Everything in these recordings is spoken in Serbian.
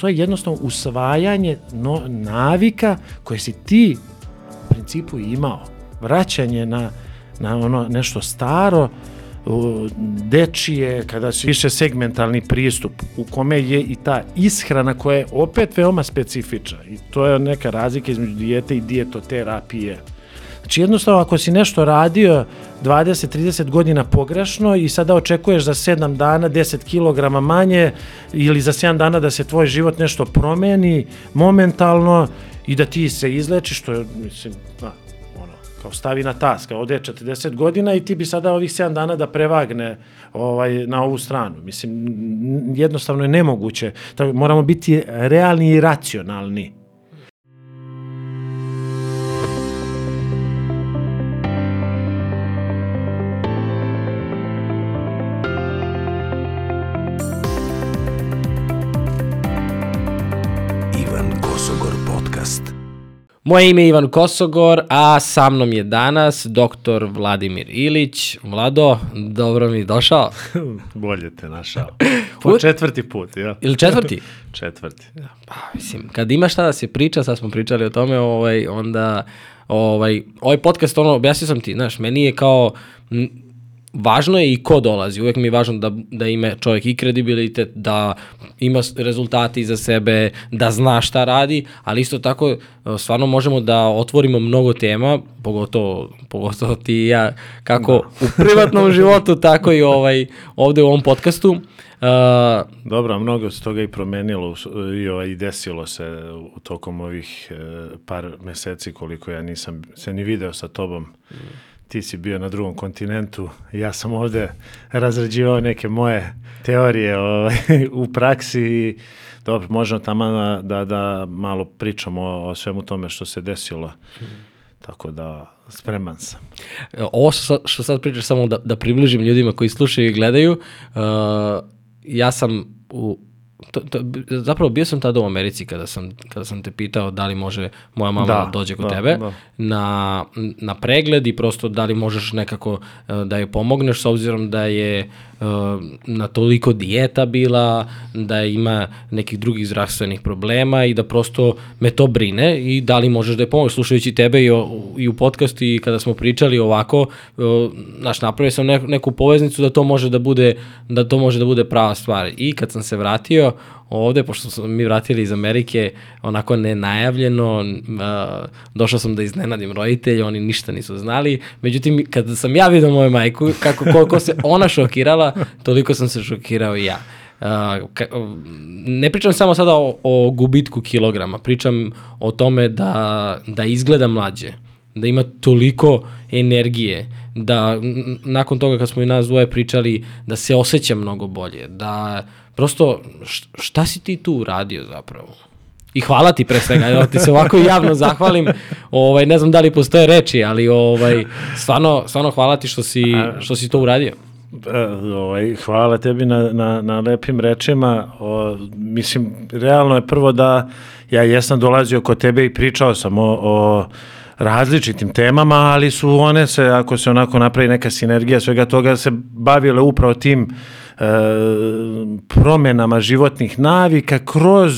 To je jednostavno usvajanje no, navika koje si ti u principu imao. Vraćanje na, na ono nešto staro, dečije, kada su više segmentalni pristup u kome je i ta ishrana koja je opet veoma specifična i to je neka razlika između dijete i dijetoterapije. Znači jednostavno ako si nešto radio 20-30 godina pogrešno i sada očekuješ za 7 dana 10 kg manje ili za 7 dana da se tvoj život nešto promeni momentalno i da ti se izlečiš, što je, mislim, a, ono, kao stavi na tas, kao ode 40 godina i ti bi sada ovih 7 dana da prevagne ovaj, na ovu stranu. Mislim, jednostavno je nemoguće. Tako, moramo biti realni i racionalni. Moje ime je Ivan Kosogor, a sa mnom je danas doktor Vladimir Ilić. Vlado, dobro mi došao. Bolje te našao. Po četvrti put, ja. Ili četvrti? četvrti. Pa, mislim, kad ima šta da se priča, sad smo pričali o tome, ovaj, onda ovaj, ovaj podcast, ono, objasnio sam ti, znaš, meni je kao, važno je i ko dolazi. Uvek mi je važno da, da ima čovjek i kredibilitet, da ima rezultati za sebe, da zna šta radi, ali isto tako e, stvarno možemo da otvorimo mnogo tema, pogotovo, pogotovo ti i ja, kako da. u privatnom životu, tako i ovaj, ovde u ovom podcastu. Uh, Dobro, mnogo se toga i promenilo i, ovaj, i desilo se u tokom ovih uh, par meseci koliko ja nisam se ni video sa tobom. Mm ti si bio na drugom kontinentu, ja sam ovde razrađivao neke moje teorije ovaj, u praksi i dobro, možemo tamo da, da, da malo pričamo o, o svemu tome što se desilo. Tako da spreman sam. Ovo što, što sad pričaš samo da, da približim ljudima koji slušaju i gledaju, uh, ja sam u to, to, zapravo bio sam tada u Americi kada sam, kada sam te pitao da li može moja mama da, da dođe kod da, tebe. da. Na, na pregled i prosto da li možeš nekako e, da je pomogneš s obzirom da je uh, na toliko dijeta bila, da ima nekih drugih zdravstvenih problema i da prosto me to brine i da li možeš da je pomogneš. Slušajući tebe i, o, i u podcastu i kada smo pričali ovako, uh, znaš, napravio sam neku poveznicu da to može da bude da to može da bude prava stvar. I kad sam se vratio ovde, pošto smo mi vratili iz Amerike, onako nenajavljeno, uh, došao sam da iznenadim roditelje, oni ništa nisu znali, međutim, kada sam ja vidio moju majku, kako, koliko se ona šokirala, toliko sam se šokirao i ja. Ne pričam samo sada o, o gubitku kilograma, pričam o tome da, da izgleda mlađe, da ima toliko energije, da nakon toga kad smo i nas dvoje pričali, da se osjeća mnogo bolje, da prosto šta si ti tu uradio zapravo? I hvala ti pre svega, da ti se ovako javno zahvalim. Ovaj ne znam da li postoje reči, ali ovaj stvarno stvarno hvala ti što si što si to uradio. E, ovaj, hvala tebi na, na, na lepim rečima. O, mislim, realno je prvo da ja jesam dolazio kod tebe i pričao sam o, o različitim temama, ali su one se, ako se onako napravi neka sinergija svega toga, se bavile upravo tim uh, promenama životnih navika kroz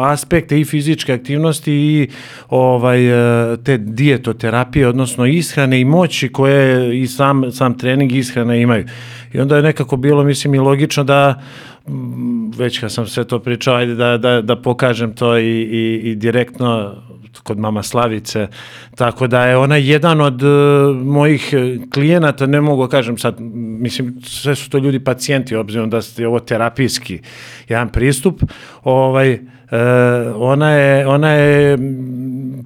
aspekte i fizičke aktivnosti i ovaj e, te dijetoterapije odnosno ishrane i moći koje i sam sam trening ishrana imaju. I onda je nekako bilo mislim i logično da već kad sam sve to pričao, ajde da, da, da pokažem to i, i, i direktno kod mama Slavice, tako da je ona jedan od uh, mojih klijenata, ne mogu da kažem sad, mislim, sve su to ljudi pacijenti, obzirom da je ovo terapijski jedan pristup, ovaj, E, ona je, ona je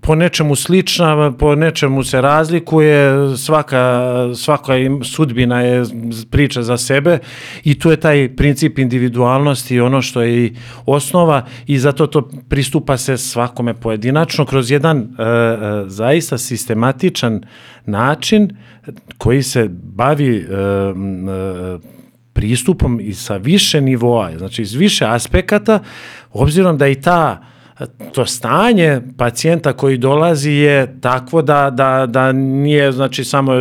po nečemu slična, po nečemu se razlikuje, svaka, svaka sudbina je priča za sebe i tu je taj princip individualnosti ono što je i osnova i zato to pristupa se svakome pojedinačno kroz jedan e, e, zaista sistematičan način koji se bavi e, e, pristupom i sa više nivoa, znači iz više aspekata, obzirom da i ta to stanje pacijenta koji dolazi je takvo da, da, da nije znači samo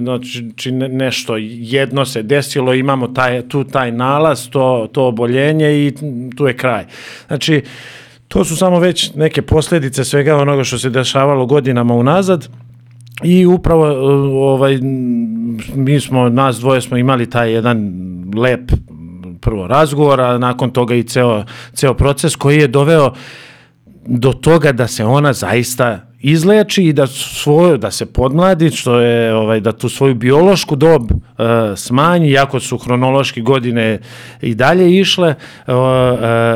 znači, nešto jedno se desilo, imamo taj, tu taj nalaz, to, to oboljenje i tu je kraj. Znači, to su samo već neke posljedice svega onoga što se dešavalo godinama unazad i upravo ovaj, mi smo, nas dvoje smo imali taj jedan lep prvo razgovor, a nakon toga i ceo, ceo proces koji je doveo do toga da se ona zaista izleči i da svoju da se podmladi što je ovaj da tu svoju biološku dob uh, smanji iako su hronološki godine i dalje išle uh, uh,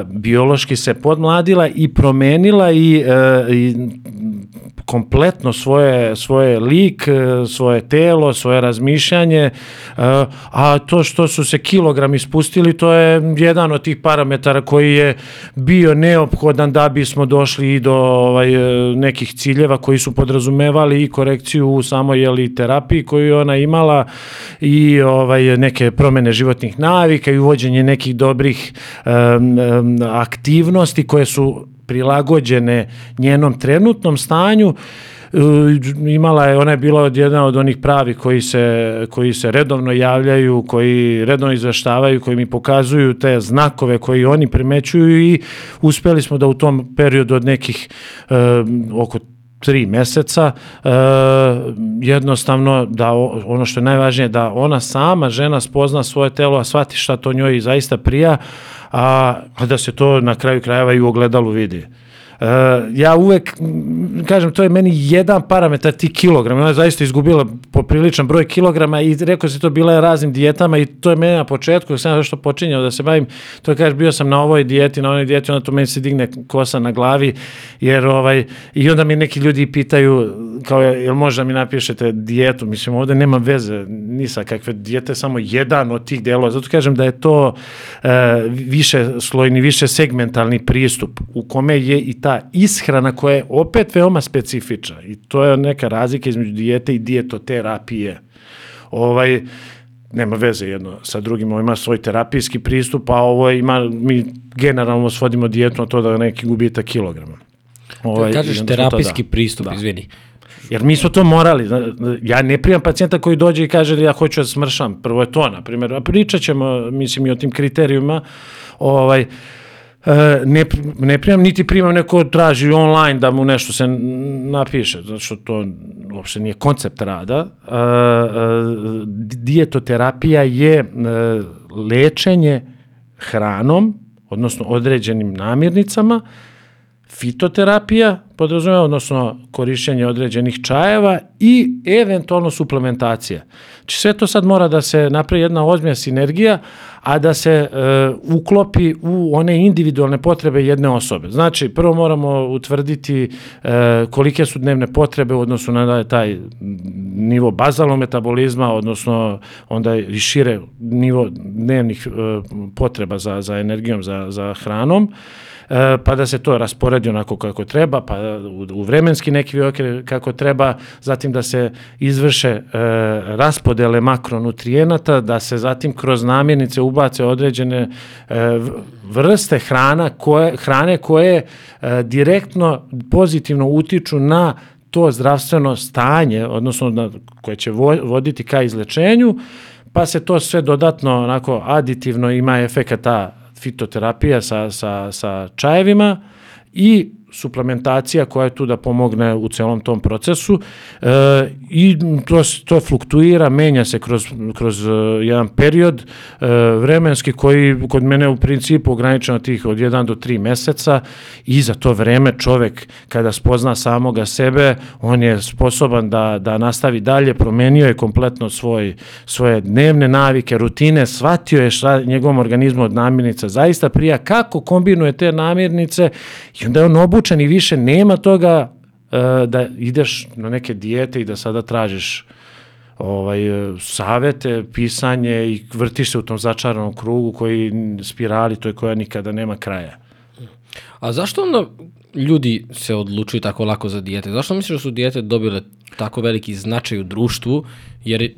biološki se podmladila i promenila i, uh, i kompletno svoje, svoje lik, svoje telo, svoje razmišljanje, a to što su se kilogrami spustili, to je jedan od tih parametara koji je bio neophodan da bismo došli i do ovaj, nekih ciljeva koji su podrazumevali i korekciju u samoj jeli, terapiji koju ona imala i ovaj, neke promene životnih navika i uvođenje nekih dobrih um, um, aktivnosti koje su prilagođene njenom trenutnom stanju. E, imala je, ona je bila od jedna od onih pravi koji se, koji se redovno javljaju, koji redovno izveštavaju, koji mi pokazuju te znakove koji oni primećuju i uspeli smo da u tom periodu od nekih um, oko tri meseca e, jednostavno da ono što je najvažnije da ona sama žena spozna svoje telo a shvati šta to njoj zaista prija a, a da se to na kraju krajeva i u ogledalu vidi. Uh, ja uvek, kažem, to je meni jedan parametar, ti kilograma. Ona je zaista izgubila popriličan broj kilograma i rekao se to bila je raznim dijetama i to je meni na početku, sam što počinjao da se bavim, to je kažeš, bio sam na ovoj dijeti, na onoj dijeti, onda to meni se digne kosa na glavi, jer ovaj, i onda mi neki ljudi pitaju, kao, jel možda mi napišete dijetu, mislim, ovde nema veze ni sa kakve dijete, samo jedan od tih delova, zato kažem da je to uh, više slojni, više segmentalni pristup u kome je i ta ta ishrana koja je opet veoma specifična i to je neka razlika između dijete i dijetoterapije. Ovaj, nema veze jedno sa drugim, ovo ima svoj terapijski pristup, a ovo ima, mi generalno svodimo dijetu na to da neki gubita kilograma. Ovaj, kažeš terapijski da. pristup, da. izvini. Jer mi smo to morali. Ja ne primam pacijenta koji dođe i kaže da ja hoću da smršam. Prvo je to, na primjer. A pričat ćemo, mislim, i o tim kriterijuma. Ovaj, uh, ne, ne primam, niti primam neko traži online da mu nešto se napiše, zato što to uopšte nije koncept rada. E, e, dijetoterapija je lečenje hranom, odnosno određenim namirnicama, fitoterapija podrazumeva, odnosno korišćenje određenih čajeva i eventualno suplementacija. Znači sve to sad mora da se napravi jedna ozbiljna sinergija, a da se e, uklopi u one individualne potrebe jedne osobe. Znači, prvo moramo utvrditi e, kolike su dnevne potrebe u odnosu na taj nivo bazalnog metabolizma, odnosno onda i šire nivo dnevnih e, potreba za, za energijom, za, za hranom. E, pa da se to rasporedi onako kako treba, pa u, vremenski neki okre kako treba, zatim da se izvrše e, raspodele makronutrijenata, da se zatim kroz namirnice ubace određene e, vrste hrana koje, hrane koje e, direktno pozitivno utiču na to zdravstveno stanje, odnosno na, koje će voditi ka izlečenju, pa se to sve dodatno onako aditivno ima efekata fitoterapija sa, sa, sa čajevima i suplementacija koja je tu da pomogne u celom tom procesu e, i to, to fluktuira, menja se kroz, kroz uh, jedan period e, vremenski koji kod mene u principu ograničeno tih od 1 do 3 meseca i za to vreme čovek kada spozna samoga sebe, on je sposoban da, da nastavi dalje, promenio je kompletno svoj, svoje dnevne navike, rutine, shvatio je šta njegovom organizmu od namirnica zaista prija, kako kombinuje te namirnice i onda je on obu obučen i više nema toga uh, da ideš na neke dijete i da sada tražiš ovaj, savete, pisanje i vrtiš se u tom začaranom krugu koji spirali, to je koja nikada nema kraja. A zašto onda ljudi se odlučuju tako lako za dijete? Zašto misliš da su dijete dobile tako veliki značaj u društvu? Jer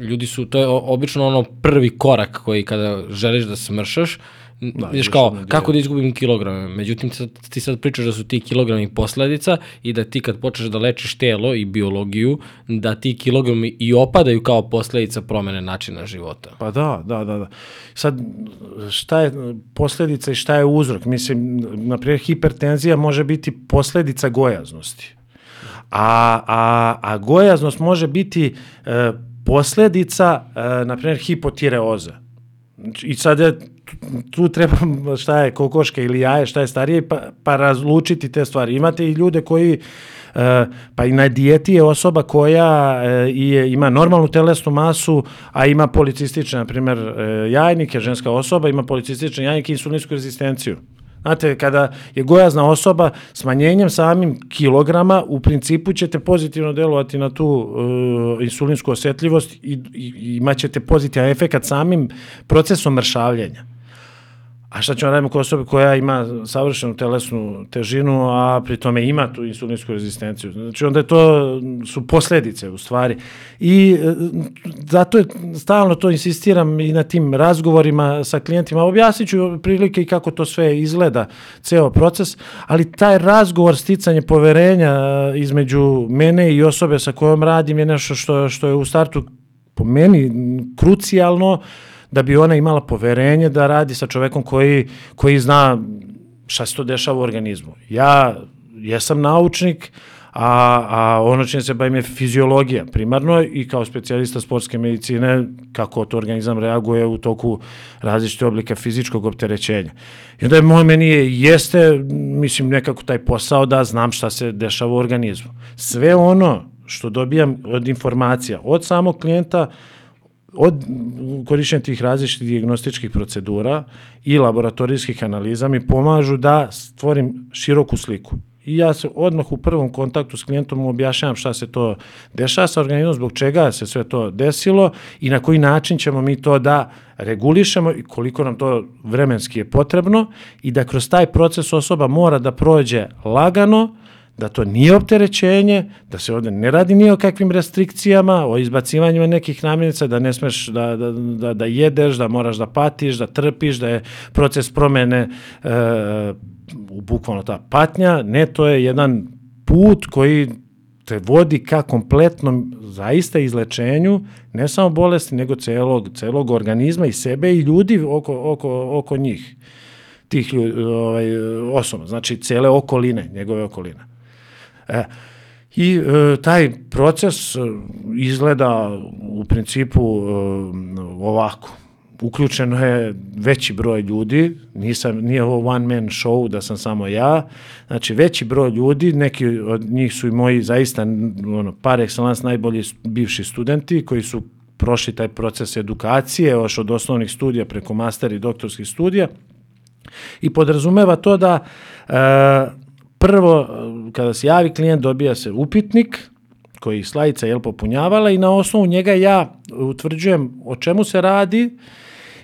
ljudi su, to je obično ono prvi korak koji kada želiš da smršaš, Da, Viš kao, kako da izgubim kilograme? Međutim, ti sad, pričaš da su ti kilogrami posledica i da ti kad počneš da lečiš telo i biologiju, da ti kilogrami i opadaju kao posledica promene načina života. Pa da, da, da, da. Sad, šta je posljedica i šta je uzrok? Mislim, na primjer, hipertenzija može biti posljedica gojaznosti. A, a, a gojaznost može biti e, posljedica, e, na primjer, hipotireoza. Znači, I sad je, tu treba šta je kokoška ili jaje, šta je starije, pa, pa razlučiti te stvari. Imate i ljude koji E, pa i na dijeti je osoba koja e, je, ima normalnu telesnu masu, a ima policistične, na primjer, e, jajnike, ženska osoba ima policistične jajnike i insulinsku rezistenciju. Znate, kada je gojazna osoba, smanjenjem samim kilograma, u principu ćete pozitivno delovati na tu uh, insulinsku osjetljivost i, i, i imat ćete pozitivan efekt samim procesom mršavljenja. A šta ćemo raditi kod osobe koja ima savršenu telesnu težinu, a pri tome ima tu insulinsku rezistenciju? Znači onda je to su posljedice u stvari. I e, zato je stalno to insistiram i na tim razgovorima sa klijentima. Objasnit ću prilike i kako to sve izgleda, ceo proces, ali taj razgovor, sticanje poverenja e, između mene i osobe sa kojom radim je nešto što, što je u startu po meni krucijalno, da bi ona imala poverenje da radi sa čovekom koji, koji zna šta se to dešava u organizmu. Ja jesam naučnik, a, a ono čim se bavim je fiziologija primarno i kao specijalista sportske medicine kako to organizam reaguje u toku različite oblika fizičkog opterećenja. I onda je moj meni je, jeste, mislim, nekako taj posao da znam šta se dešava u organizmu. Sve ono što dobijam od informacija od samog klijenta, od korišćenja tih različitih diagnostičkih procedura i laboratorijskih analiza mi pomažu da stvorim široku sliku. I ja se odmah u prvom kontaktu s klijentom objašnjavam šta se to dešava sa organizmom, zbog čega se sve to desilo i na koji način ćemo mi to da regulišemo i koliko nam to vremenski je potrebno i da kroz taj proces osoba mora da prođe lagano, da to nije opterećenje, da se ovde ne radi ni o kakvim restrikcijama, o izbacivanjima nekih namirnica, da ne smeš da, da, da, da jedeš, da moraš da patiš, da trpiš, da je proces promene e, bukvalno ta patnja. Ne, to je jedan put koji te vodi ka kompletnom zaista izlečenju ne samo bolesti, nego celog, celog organizma i sebe i ljudi oko, oko, oko njih tih ljudi, ovaj, osoba, znači cele okoline, njegove okoline. E, I e, taj proces e, izgleda u principu e, ovako. Uključeno je veći broj ljudi, nisam, nije ovo one man show da sam samo ja, znači veći broj ljudi, neki od njih su i moji zaista ono, par excellence najbolji bivši studenti koji su prošli taj proces edukacije, još od osnovnih studija preko master i doktorskih studija i podrazumeva to da e, prvo, kada se javi klijent, dobija se upitnik koji slajica je popunjavala i na osnovu njega ja utvrđujem o čemu se radi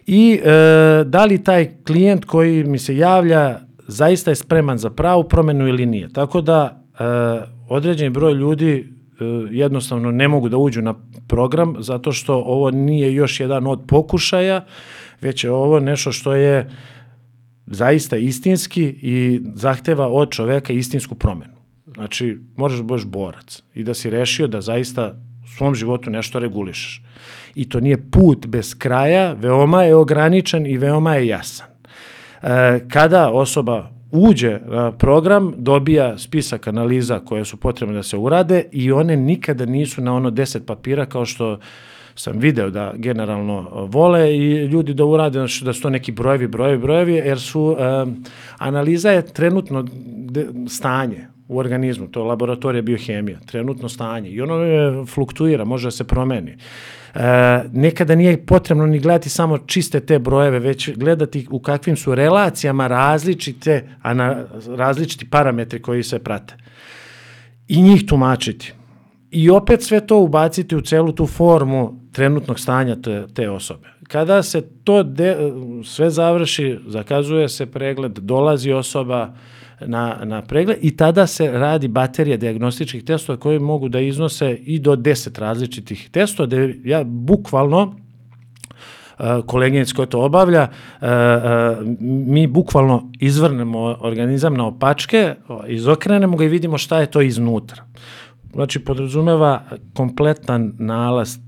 i e, da li taj klijent koji mi se javlja zaista je spreman za pravu promenu ili nije. Tako da e, određeni broj ljudi e, jednostavno ne mogu da uđu na program zato što ovo nije još jedan od pokušaja, već je ovo nešto što je zaista istinski i zahteva od čoveka istinsku promenu. Znači, moraš da budeš borac i da si rešio da zaista u svom životu nešto regulišeš. I to nije put bez kraja, veoma je ograničen i veoma je jasan. E, kada osoba uđe na program, dobija spisak analiza koje su potrebne da se urade i one nikada nisu na ono 10 papira kao što sam video da generalno vole i ljudi da urade znači da su to neki brojevi, brojevi, brojevi, jer su, analiza je trenutno stanje u organizmu, to je laboratorija biohemija, trenutno stanje i ono je fluktuira, može da se promeni. E, nekada nije potrebno ni gledati samo čiste te brojeve, već gledati u kakvim su relacijama različite, ana, različiti parametri koji se prate. I njih tumačiti. I opet sve to ubaciti u celu tu formu trenutnog stanja te, te osobe. Kada se to de, sve završi, zakazuje se pregled, dolazi osoba na, na pregled i tada se radi baterija diagnostičkih testova koji mogu da iznose i do 10 različitih testova, da ja bukvalno koleginic koja to obavlja, uh, uh, mi bukvalno izvrnemo organizam na opačke, izokrenemo ga i vidimo šta je to iznutra. Znači, podrazumeva kompletan nalaz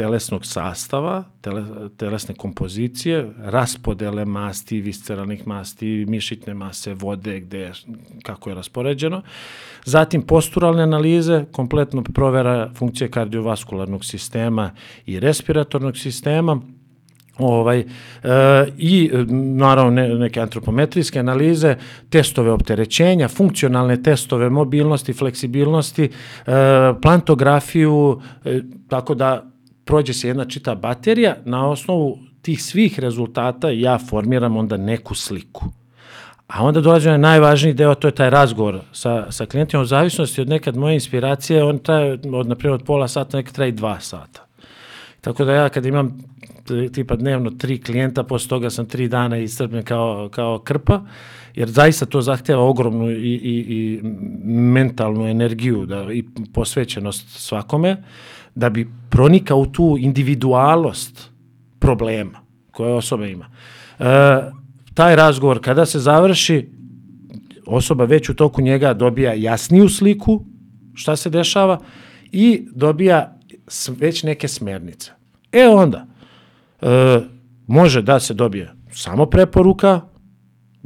telesnog sastava, tele, telesne kompozicije, raspodele masti, visceralnih masti, mišićne mase, vode, gde, kako je raspoređeno. Zatim posturalne analize, kompletno provera funkcije kardiovaskularnog sistema i respiratornog sistema, ovaj, e, i naravno ne, neke antropometrijske analize, testove opterećenja, funkcionalne testove mobilnosti, fleksibilnosti, e, plantografiju, e, tako da prođe se jedna čita baterija, na osnovu tih svih rezultata ja formiram onda neku sliku. A onda dolazi onaj najvažniji deo, to je taj razgovor sa, sa klijentima. U zavisnosti od nekad moje inspiracije, on traje od, na primjer, od pola sata, nekad traje i dva sata. Tako da ja kad imam tipa dnevno tri klijenta, posle toga sam tri dana iscrpljen kao, kao krpa, jer zaista to zahteva ogromnu i, i, i mentalnu energiju da, i posvećenost svakome, da bi pronikao u tu individualnost problema koje osoba ima. E, taj razgovor kada se završi, osoba već u toku njega dobija jasniju sliku šta se dešava i dobija već neke smernice. E onda, e, može da se dobije samo preporuka,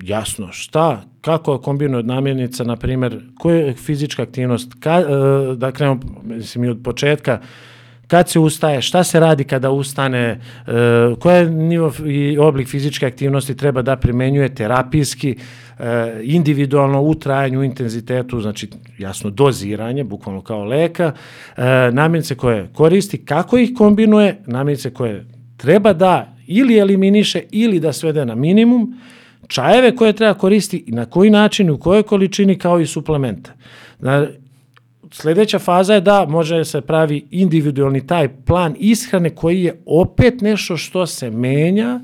jasno šta, kako kombinuje od namirnica, na primjer, koja je fizička aktivnost, ka, e, da krenemo, mislim, i od početka, kad se ustaje, šta se radi kada ustane, e, koja je nivo i oblik fizičke aktivnosti treba da primenjuje terapijski, e, individualno u trajanju, u intenzitetu, znači jasno doziranje, bukvalno kao leka, namirnice koje koristi, kako ih kombinuje, namirnice koje treba da ili eliminiše ili da svede na minimum, čajeve koje treba koristiti i na koji način, u kojoj količini kao i suplemente. Sledeća faza je da može se pravi individualni taj plan ishrane koji je opet nešto što se menja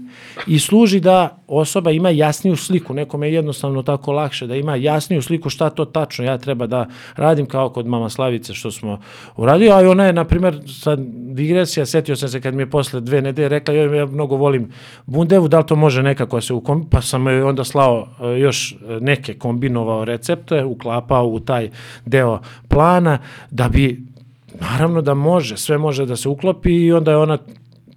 i služi da osoba ima jasniju sliku. Nekome je jednostavno tako lakše da ima jasniju sliku šta to tačno ja treba da radim kao kod mama Slavice što smo uradili. A ona je, na primjer, sad digresija, setio sam se kad mi je posle dve nedelje rekla, joj, ja mnogo volim bundevu, da li to može nekako se ukom... Pa sam joj onda slao e, još neke kombinovao recepte, uklapao u taj deo plana da bi Naravno da može, sve može da se uklopi i onda je ona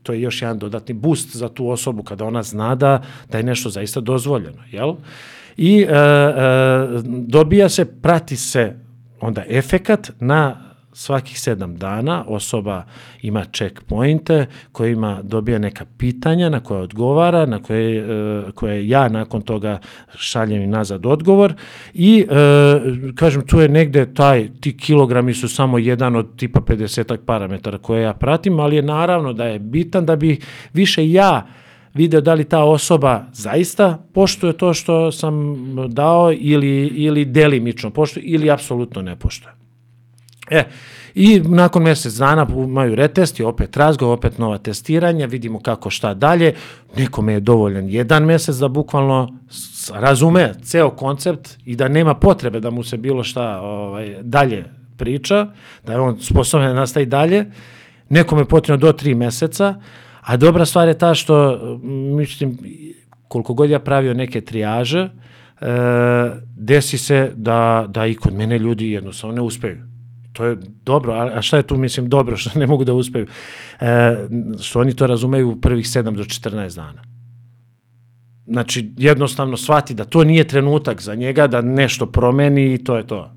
to je još jedan dodatni boost za tu osobu kada ona zna da, da je nešto zaista dozvoljeno, jel? I e, e, dobija se, prati se onda efekat na svakih sedam dana osoba ima checkpointe kojima dobija neka pitanja na koje odgovara, na koje, e, koje ja nakon toga šaljem i nazad odgovor i e, kažem tu je negde taj, ti kilogrami su samo jedan od tipa 50 parametara koje ja pratim, ali je naravno da je bitan da bi više ja video da li ta osoba zaista poštuje to što sam dao ili, ili delimično poštuje ili apsolutno ne poštuje. E, i nakon mjesec dana imaju retesti, opet razgovor, opet nova testiranja, vidimo kako šta dalje. Nekome je dovoljan jedan mjesec da bukvalno razume ceo koncept i da nema potrebe da mu se bilo šta ovaj, dalje priča, da je on sposoban da nastavi dalje. Nekome je potrebno do tri meseca, a dobra stvar je ta što, mislim, koliko god ja pravio neke trijaže, e, desi se da, da i kod mene ljudi jednostavno ne uspeju to je dobro, a šta je tu, mislim, dobro, što ne mogu da uspeju? E, što oni to razumeju u prvih 7 do 14 dana. Znači, jednostavno shvati da to nije trenutak za njega, da nešto promeni i to je to.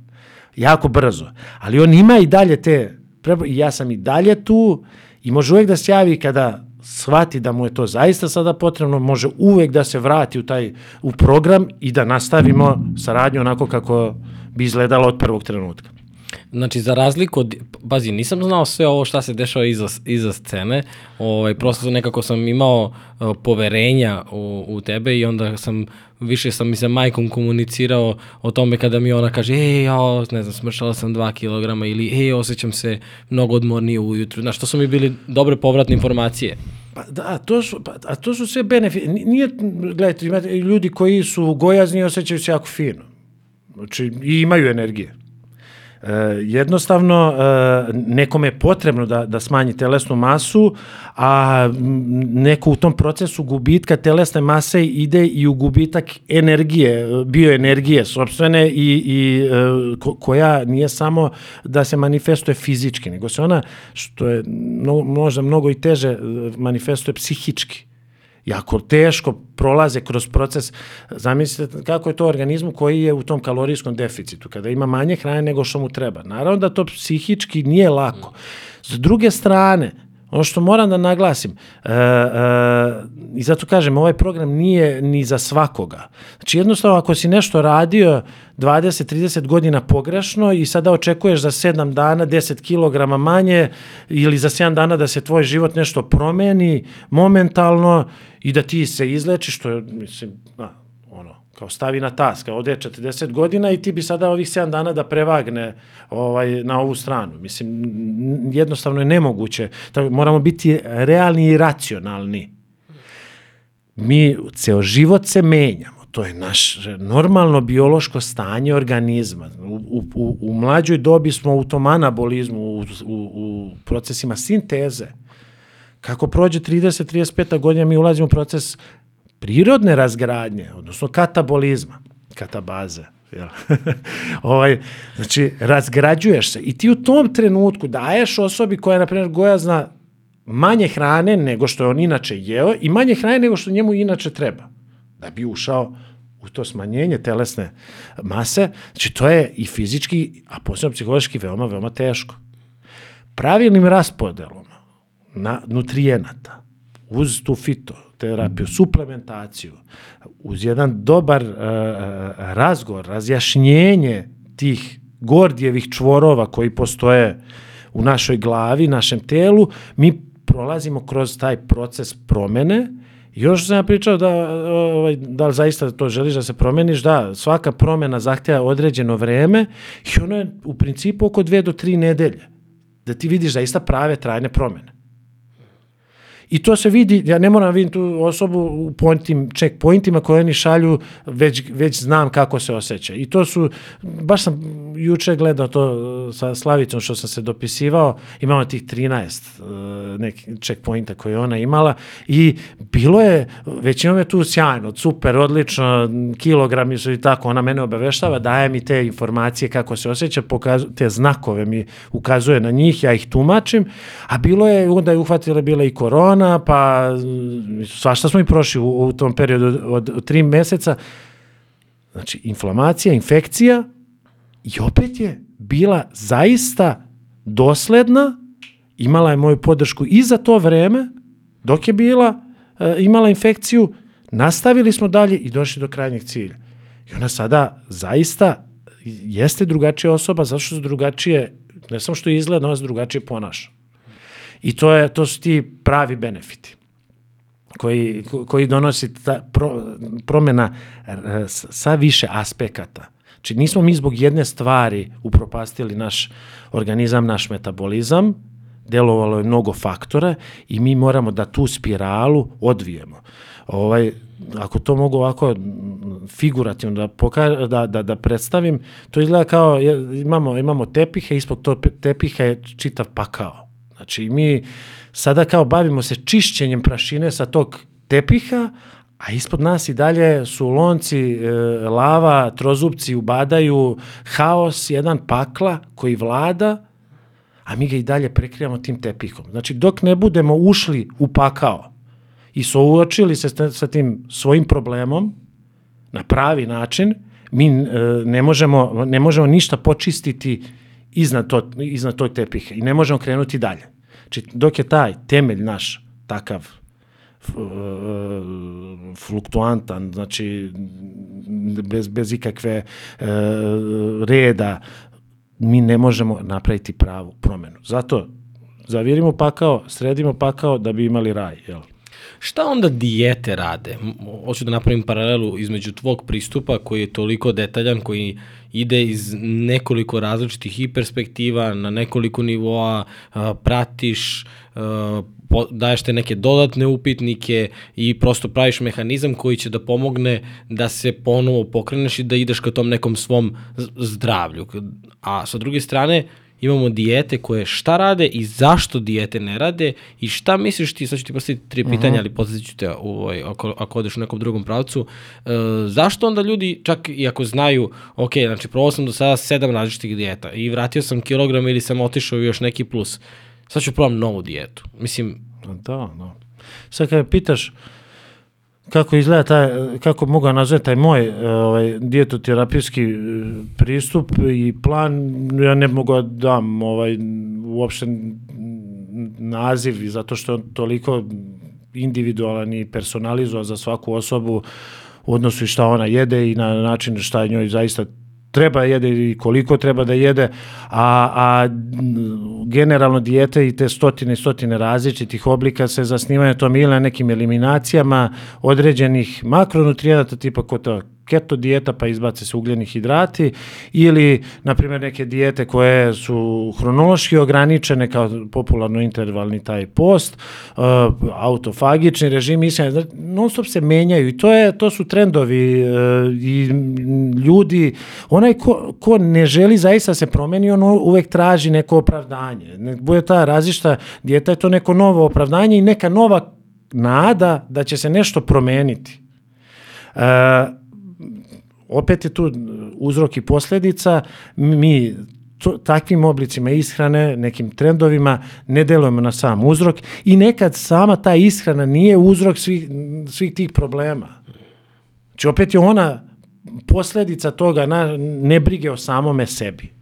Jako brzo. Ali on ima i dalje te, i ja sam i dalje tu i može uvek da se javi kada shvati da mu je to zaista sada potrebno, može uvek da se vrati u taj u program i da nastavimo saradnju onako kako bi izgledalo od prvog trenutka. Znači, za razliku od, bazi, nisam znao sve ovo šta se dešava iza, iza scene, ovaj, prosto nekako sam imao uh, poverenja u, u tebe i onda sam, više sam mi sa majkom komunicirao o tome kada mi ona kaže, ej, ja, ne znam, smršala sam 2 kg ili ej, osjećam se mnogo odmornije ujutru. Znaš, to su mi bili dobre povratne informacije. Pa da, to su, pa, a to su sve benefiti. Nije, gledajte, imate ljudi koji su gojazni i osjećaju se jako fino. Znači, i imaju energije. E, jednostavno, e, nekome je potrebno da, da smanji telesnu masu, a neko u tom procesu gubitka telesne mase ide i u gubitak energije, bioenergije sobstvene i, i e, ko, koja nije samo da se manifestuje fizički, nego se ona, što je možda mnogo i teže, manifestuje psihički jako teško prolaze kroz proces. Zamislite kako je to organizmu koji je u tom kalorijskom deficitu, kada ima manje hrane nego što mu treba. Naravno da to psihički nije lako. S druge strane, ono što moram da naglasim, e, e, i zato kažem, ovaj program nije ni za svakoga. Znači jednostavno ako si nešto radio 20-30 godina pogrešno i sada očekuješ za 7 dana 10 kg manje ili za 7 dana da se tvoj život nešto promeni momentalno i da ti se izlečiš, što je, mislim, a, kao stavi na tas, kao ode 40 godina i ti bi sada ovih 7 dana da prevagne ovaj, na ovu stranu. Mislim, jednostavno je nemoguće. Tako, moramo biti realni i racionalni. Mi, ceo život se menjamo. To je naše normalno biološko stanje organizma. U, u, u mlađoj dobi smo u tom anabolizmu, u, u, u procesima sinteze. Kako prođe 30-35 godina mi ulazimo u proces prirodne razgradnje, odnosno katabolizma, katabaze. Jel? ovaj, znači, razgrađuješ se i ti u tom trenutku daješ osobi koja je, na primjer, gojazna manje hrane nego što je on inače jeo i manje hrane nego što njemu inače treba da bi ušao u to smanjenje telesne mase. Znači, to je i fizički, a posebno psihološki veoma, veoma teško. Pravilnim raspodelom na nutrijenata, uz tu fitoterapiju, suplementaciju, uz jedan dobar uh, razgovor, razjašnjenje tih gordijevih čvorova koji postoje u našoj glavi, našem telu, mi prolazimo kroz taj proces promene Još sam ja pričao da, ovaj, da li zaista to želiš da se promeniš, da, svaka promena zahtjeva određeno vreme i ono je u principu oko dve do tri nedelje, da ti vidiš zaista prave trajne promene. I to se vidi, ja ne moram vidjeti tu osobu u pointim, checkpointima koje oni šalju, već, već znam kako se osjeća. I to su, baš sam juče gledao to sa Slavicom što sam se dopisivao, imamo tih 13 uh, neki checkpointa koje ona imala i bilo je, većinom je tu sjajno, super, odlično, kilogrami su i tako, ona mene obaveštava, daje mi te informacije kako se osjeća, pokazu, te znakove mi ukazuje na njih, ja ih tumačim, a bilo je, onda je uhvatila bila i korona, korona, pa svašta smo i prošli u, u tom periodu od, od tri meseca. Znači, inflamacija, infekcija i opet je bila zaista dosledna, imala je moju podršku i za to vreme, dok je bila, e, imala infekciju, nastavili smo dalje i došli do krajnjeg cilja. I ona sada zaista jeste drugačija osoba, zašto se drugačije, ne samo što izgleda, ona se drugačije ponaša. I to, je, to su ti pravi benefiti koji, koji donosi ta pro, promjena e, sa više aspekata. Znači nismo mi zbog jedne stvari upropastili naš organizam, naš metabolizam, delovalo je mnogo faktora i mi moramo da tu spiralu odvijemo. Ovaj, ako to mogu ovako figurativno da, poka da, da, da predstavim, to izgleda kao imamo, imamo tepihe, ispod to tepiha je čitav pakao. Znači mi sada kao bavimo se čišćenjem prašine sa tog tepiha, a ispod nas i dalje su lonci, e, lava, trozupci ubadaju, haos, jedan pakla koji vlada, a mi ga i dalje prekrijamo tim tepihom. Znači dok ne budemo ušli u pakao i souočili se sa tim svojim problemom na pravi način, mi e, ne možemo, ne možemo ništa počistiti iznad, to, iznad tog tepiha i ne možemo krenuti dalje. Znači, dok je taj temelj naš takav e, fluktuantan, znači bez, bez ikakve e, reda, mi ne možemo napraviti pravu promenu. Zato zavirimo pakao, sredimo pakao da bi imali raj. Jel? Šta onda dijete rade? Hoću da napravim paralelu između tvog pristupa koji je toliko detaljan, koji ide iz nekoliko različitih i perspektiva, na nekoliko nivoa, pratiš, daješ te neke dodatne upitnike i prosto praviš mehanizam koji će da pomogne da se ponovo pokreneš i da ideš ka tom nekom svom zdravlju. A sa druge strane, imamo dijete koje šta rade i zašto dijete ne rade i šta misliš ti, sad ću ti postaviti tri pitanja, uh -huh. ali podsjetit ću te ovaj, ako, ako odeš u nekom drugom pravcu, e, zašto onda ljudi, čak i ako znaju, ok, znači probao sam do sada sedam različitih dijeta i vratio sam kilogram ili sam otišao još neki plus, sad ću probam novu dijetu. Mislim, Da, da. Sad kada pitaš kako izgleda taj, kako mogu nazvati taj moj ovaj, dijetoterapijski e, pristup i plan, ja ne mogu da dam ovaj, uopšte naziv zato što je toliko individualan i personalizovan za svaku osobu u odnosu i šta ona jede i na način šta njoj zaista treba jede i koliko treba da jede, a, a generalno dijete i te stotine i stotine različitih oblika se zasnivaju tom ili na nekim eliminacijama određenih makronutrijenata tipa kota keto dijeta pa izbace se ugljeni hidrati ili na primjer neke dijete koje su hronološki ograničene kao popularno intervalni taj post, uh, autofagični režim ishrane, non stop se menjaju i to je to su trendovi uh, i ljudi onaj ko, ko ne želi zaista se promeni on uvek traži neko opravdanje. Ne bude ta različita dijeta je to neko novo opravdanje i neka nova nada da će se nešto promeniti. Uh, opet je tu uzrok i posljedica, mi to, takvim oblicima ishrane, nekim trendovima, ne delujemo na sam uzrok i nekad sama ta ishrana nije uzrok svih, svih tih problema. Znači opet je ona posljedica toga na nebrige o samome sebi.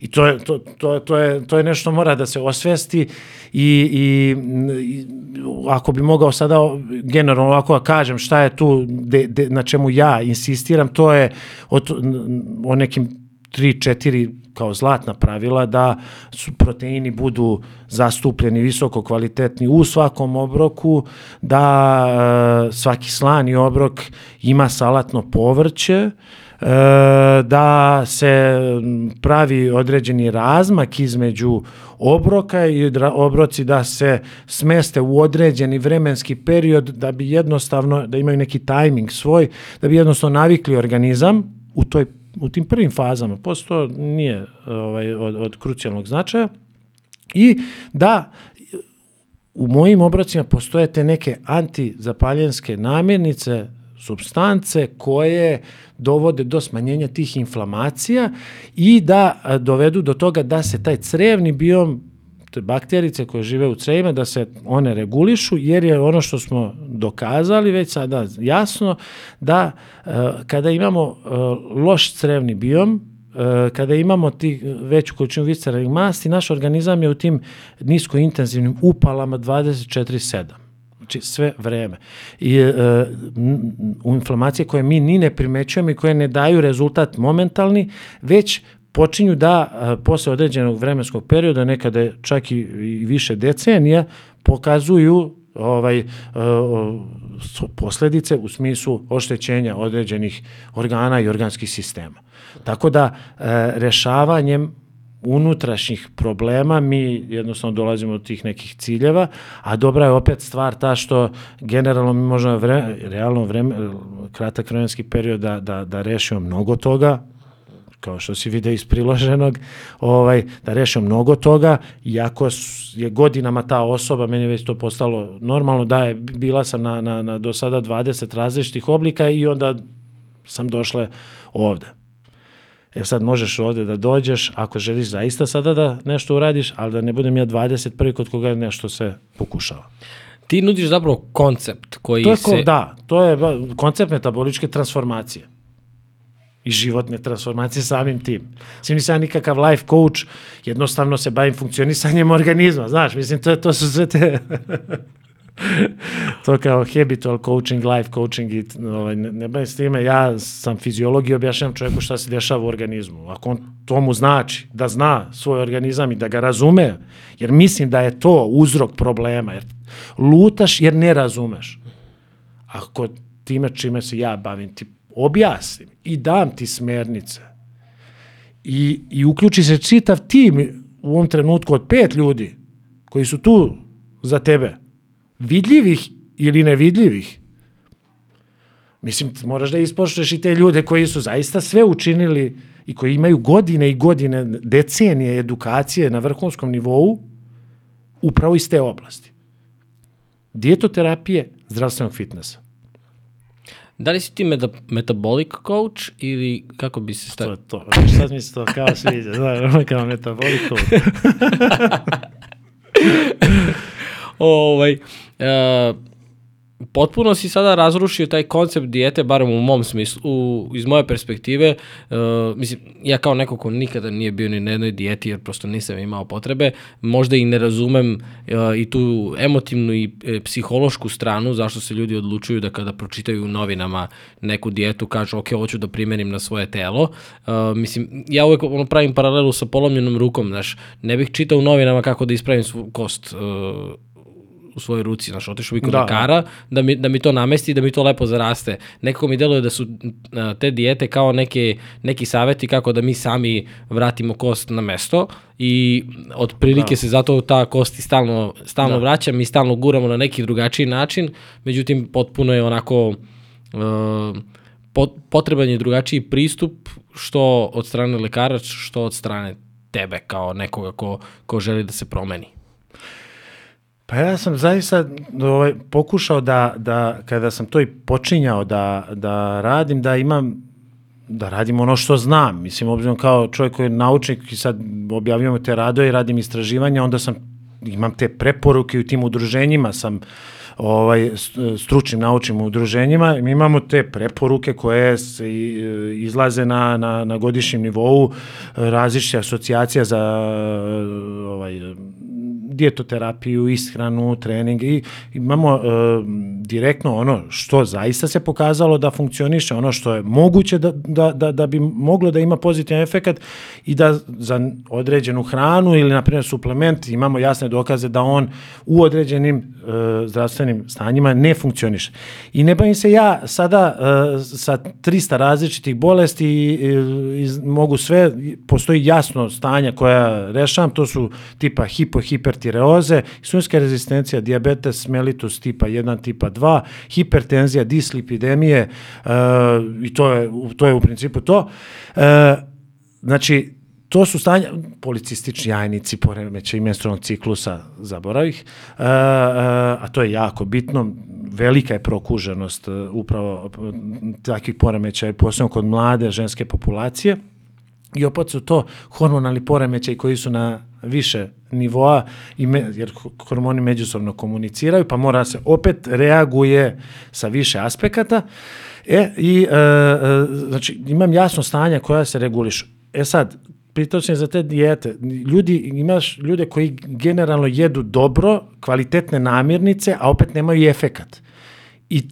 I to je, to, to, to, je, to je nešto mora da se osvesti i, i, i ako bi mogao sada generalno ovako da kažem šta je tu de, de, na čemu ja insistiram, to je o, o nekim tri, četiri kao zlatna pravila da su proteini budu zastupljeni visoko kvalitetni u svakom obroku, da e, svaki slani obrok ima salatno povrće, da se pravi određeni razmak između obroka i obroci da se smeste u određeni vremenski period da bi jednostavno, da imaju neki tajming svoj, da bi jednostavno navikli organizam u toj u tim prvim fazama, posle to nije ovaj, od, od krucijalnog značaja, i da u mojim obrocima postoje te neke antizapaljenske namirnice, substance koje dovode do smanjenja tih inflamacija i da dovedu do toga da se taj crevni biom te bakterice koje žive u crevima, da se one regulišu, jer je ono što smo dokazali već sada jasno, da uh, kada imamo uh, loš crevni biom, uh, kada imamo ti veću količinu visceralnih masti, naš organizam je u tim niskointenzivnim upalama 24-7 znači sve vreme. I e, u inflamacije koje mi ni ne primećujemo i koje ne daju rezultat momentalni, već počinju da a, posle određenog vremenskog perioda, nekada čak i, i više decenija, pokazuju ovaj posledice u smislu oštećenja određenih organa i organskih sistema. Tako da e, rešavanjem unutrašnjih problema mi jednostavno dolazimo do tih nekih ciljeva, a dobra je opet stvar ta što generalno mi možemo vre, realno vreme, kratak vremenski period da, da, da rešimo mnogo toga, kao što si vide iz priloženog, ovaj, da rešio mnogo toga, iako je godinama ta osoba, meni već to postalo normalno, da je, bila sam na, na, na do sada 20 različitih oblika i onda sam došla ovde. E sad možeš ovde da dođeš, ako želiš zaista sada da nešto uradiš, ali da ne budem ja 21. kod koga nešto se pokušava. Ti nudiš zapravo koncept koji to je se... Da, to je koncept metaboličke transformacije i životne transformacije samim tim. Mislim, nisam nikakav life coach, jednostavno se bavim funkcionisanjem organizma, znaš, mislim, to, to su sve te... to kao habitual coaching, life coaching i ovaj, ne, ne bavim s time, ja sam fiziolog i objašnjam čovjeku šta se dešava u organizmu. Ako on to mu znači, da zna svoj organizam i da ga razume, jer mislim da je to uzrok problema, jer Lutaš jer ne razumeš. Ako time čime se ja bavim, ti objasnim i dam ti smernice i, i uključi se čitav tim u ovom trenutku od pet ljudi koji su tu za tebe, vidljivih ili nevidljivih, Mislim, moraš da ispoštuješ i te ljude koji su zaista sve učinili i koji imaju godine i godine, decenije edukacije na vrhunskom nivou, upravo iz te oblasti. Dijetoterapije, zdravstvenog fitnessa. Da li si ti meta, metabolic coach ili kako bi se To stavio? je to. Sad mi se to kao sviđa. Znaš, kao metabolic coach. ovaj, uh, potpuno si sada razrušio taj koncept dijete, barem u mom smislu, u, iz moje perspektive, uh, mislim, ja kao neko ko nikada nije bio ni na jednoj dijeti, jer prosto nisam imao potrebe, možda i ne razumem uh, i tu emotivnu i e, psihološku stranu, zašto se ljudi odlučuju da kada pročitaju u novinama neku dijetu, kažu, ok, hoću da primenim na svoje telo. Uh, mislim, ja uvek ono, pravim paralelu sa polomljenom rukom, znaš, ne bih čitao u novinama kako da ispravim svu kost uh, u svojoj ruci, znaš, otišao bi kod Da. da. lekara da mi, da mi to namesti i da mi to lepo zaraste. Nekako mi deluje da su a, te dijete kao neke, neki saveti kako da mi sami vratimo kost na mesto i otprilike Da. se zato ta kost i stalno, stalno Da. vraća, mi stalno guramo na neki drugačiji način, međutim potpuno je onako uh, pot, potreban je drugačiji pristup što od strane lekara, što od strane tebe kao nekoga ko, ko želi da se promeni. Pa ja sam zaista ovaj, pokušao da, da kada sam to i počinjao da, da radim, da imam da radim ono što znam. Mislim, obzirom kao čovjek koji je naučnik i sad objavljujemo te radove i radim istraživanja, onda sam, imam te preporuke u tim udruženjima, sam ovaj, stručnim naučnim udruženjima, mi imamo te preporuke koje se izlaze na, na, na godišnjem nivou različite asocijacija za ovaj, dijetoterapiju, ishranu, trening i imamo e, direktno ono što zaista se pokazalo da funkcioniše, ono što je moguće da, da, da, da bi moglo da ima pozitivan efekat i da za određenu hranu ili na primjer suplement imamo jasne dokaze da on u određenim e, zdravstvenim stanjima ne funkcioniše. I ne bavim se ja sada e, sa 300 različitih bolesti i, i, iz- mogu sve, postoji jasno stanja koja rešavam, to su tipa hipohipertireoze, insulinska rezistencija, diabetes mellitus tipa 1, tipa 2, hipertenzija, dislipidemije e, i to je, to je u principu to. E, znači, to su stanja, policistični jajnici, poremećaj menstrualnog ciklusa, zaboravih, e, e, a to je jako bitno, velika je prokuženost e, upravo takvih poremećaja, posebno kod mlade ženske populacije. I opet su to hormonalni poremećaj koji su na više nivoa, i me, jer hormoni međusobno komuniciraju, pa mora se opet reaguje sa više aspekata. E, i, e, e, znači, imam jasno stanja koja se regulišu. E sad, sam za te dijete. Ljudi, imaš ljude koji generalno jedu dobro, kvalitetne namirnice, a opet nemaju efekat. I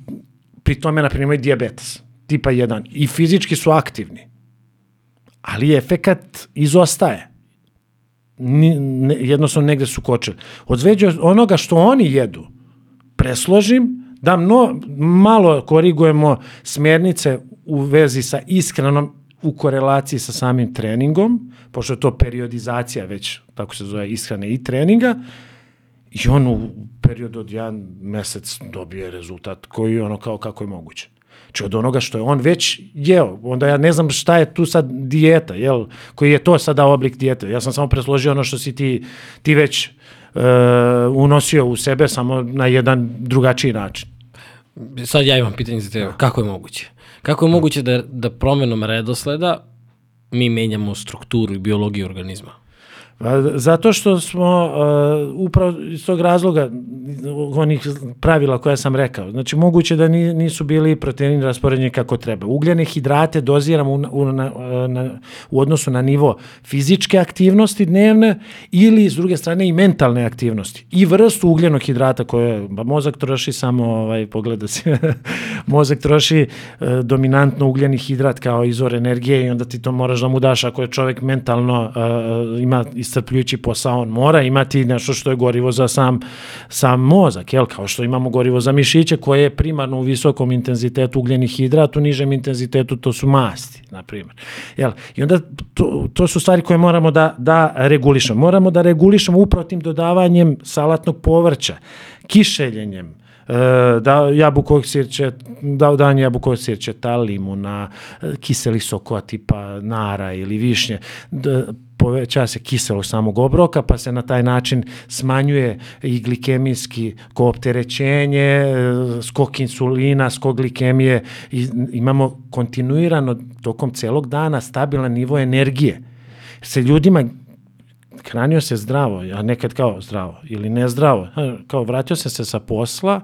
pri tome, na primjer, diabetes, tipa 1. I fizički su aktivni ali efekat izostaje. Ni, ne, jednostavno negde su kočili. Od sveđa onoga što oni jedu, presložim, da mno, malo korigujemo smjernice u vezi sa iskrenom u korelaciji sa samim treningom, pošto je to periodizacija već, tako se zove, ishrane i treninga, i on u periodu od jedan mesec dobije rezultat koji je ono kao kako je moguće. Znači od onoga što je on već jeo, onda ja ne znam šta je tu sad dijeta, jel, koji je to sada oblik dijete. Ja sam samo presložio ono što si ti, ti već uh, unosio u sebe samo na jedan drugačiji način. Sad ja imam pitanje za tebe. Kako je moguće? Kako je moguće da, da promenom redosleda mi menjamo strukturu i biologiju organizma? Pa, Zato što smo uh, upravo iz tog razloga onih pravila koja sam rekao. Znači, moguće da ni, nisu bili proteini raspoređeni kako treba. Ugljene hidrate doziramo u, u, na, na, u odnosu na nivo fizičke aktivnosti dnevne ili, s druge strane, i mentalne aktivnosti. I vrstu ugljenog hidrata koje ba, mozak troši samo, ovaj, pogleda se, mozak troši uh, dominantno ugljeni hidrat kao izvor energije i onda ti to moraš da mu daš ako je čovjek mentalno uh, ima iscrpljujući posao, on mora imati nešto što je gorivo za sam, sam mozak, jel? kao što imamo gorivo za mišiće koje je primarno u visokom intenzitetu ugljenih hidrata, u nižem intenzitetu to su masti, na primjer. Jel? I onda to, to su stvari koje moramo da, da regulišemo. Moramo da regulišemo upravo tim dodavanjem salatnog povrća, kišeljenjem, da jabukovog sirće, da dan jabukovog sirće, ta limuna, e, kiseli sokova tipa nara ili višnje, da, poveća se kiselog samog obroka, pa se na taj način smanjuje i glikemijski koopterećenje, e, skok insulina, skok glikemije, i imamo kontinuirano tokom celog dana stabilan nivo energije. Se ljudima hranio se zdravo, a nekad kao zdravo ili ne zdravo. Kao vratio sam se sa posla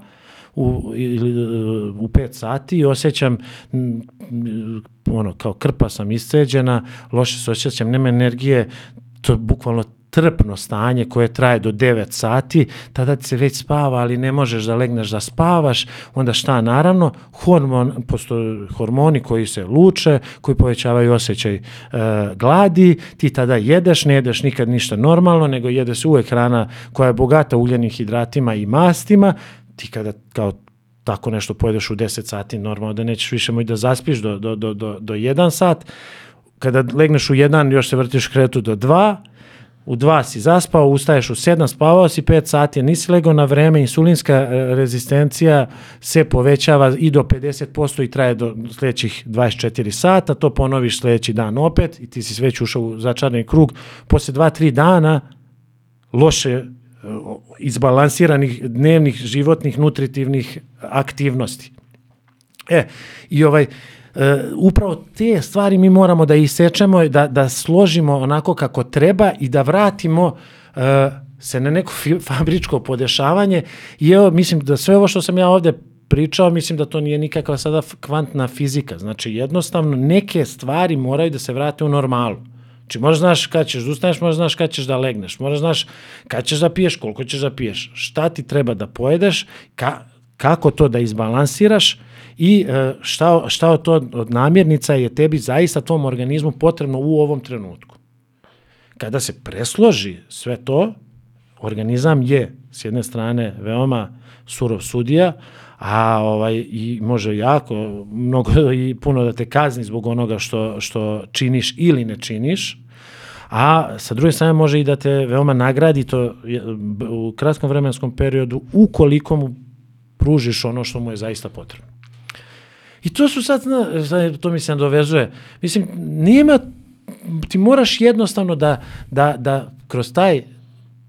u, ili, u pet sati i osjećam ono, kao krpa sam isceđena, loše se osjećam, nema energije, to je bukvalno trpno stanje koje traje do 9 sati, tada se već spava, ali ne možeš da legneš da spavaš, onda šta naravno, hormon, postoje hormoni koji se luče, koji povećavaju osjećaj e, gladi, ti tada jedeš, ne jedeš nikad ništa normalno, nego jede se uvek hrana koja je bogata ugljenim hidratima i mastima, ti kada kao tako nešto pojedeš u 10 sati, normalno da nećeš više moći da zaspiš do, do, do, do, do 1 sat, kada legneš u 1, još se vrtiš kretu do 2, u 2 si zaspao, ustaješ u 7, spavao si 5 sati, nisi legao na vreme, insulinska e, rezistencija se povećava i do 50% i traje do sledećih 24 sata, to ponoviš sledeći dan opet i ti si već ušao u začarni krug. Posle 2-3 dana loše izbalansiranih dnevnih životnih nutritivnih aktivnosti. E, i ovaj, e, upravo te stvari mi moramo da isečemo, da, da složimo onako kako treba i da vratimo e, se na neko fabričko podešavanje i evo, mislim da sve ovo što sam ja ovde pričao, mislim da to nije nikakva sada kvantna fizika. Znači, jednostavno, neke stvari moraju da se vrate u normalu. Znači, možeš znaš kada ćeš da ustaneš, možeš znaš kada ćeš da legneš, možeš znaš kada ćeš da piješ, koliko ćeš da piješ, šta ti treba da pojedeš, ka, kako to da izbalansiraš i e, šta, šta od to od namirnica je tebi zaista tvom organizmu potrebno u ovom trenutku. Kada se presloži sve to, organizam je s jedne strane veoma surov sudija, a ovaj i može jako mnogo i puno da te kazni zbog onoga što što činiš ili ne činiš. A sa druge strane može i da te veoma nagradi to u kratkom vremenskom periodu ukoliko mu pružiš ono što mu je zaista potrebno. I to su sad, to mi se dovezuje, mislim, nima, ti moraš jednostavno da, da, da kroz taj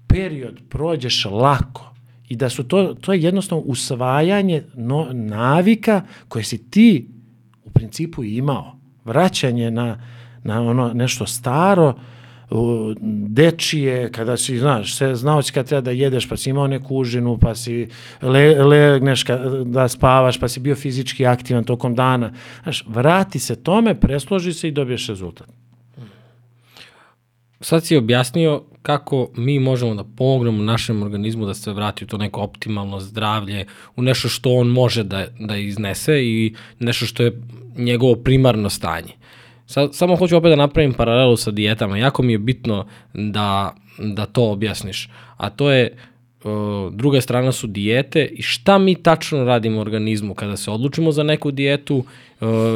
period prođeš lako i da su to, to je jednostavno usvajanje no, navika koje si ti u principu imao. Vraćanje na, na ono nešto staro, dečije, kada si, znaš, se, znao si kad treba da jedeš, pa si imao neku užinu, pa si le, legneš ka, da spavaš, pa si bio fizički aktivan tokom dana. Znaš, vrati se tome, presloži se i dobiješ rezultat. Sad si objasnio kako mi možemo da pomognemo našem organizmu da se vrati u to neko optimalno zdravlje, u nešto što on može da, da iznese i nešto što je njegovo primarno stanje. Sad, samo hoću opet da napravim paralelu sa dijetama. Jako mi je bitno da, da to objasniš. A to je druga strana su dijete i šta mi tačno radimo u organizmu kada se odlučimo za neku dijetu,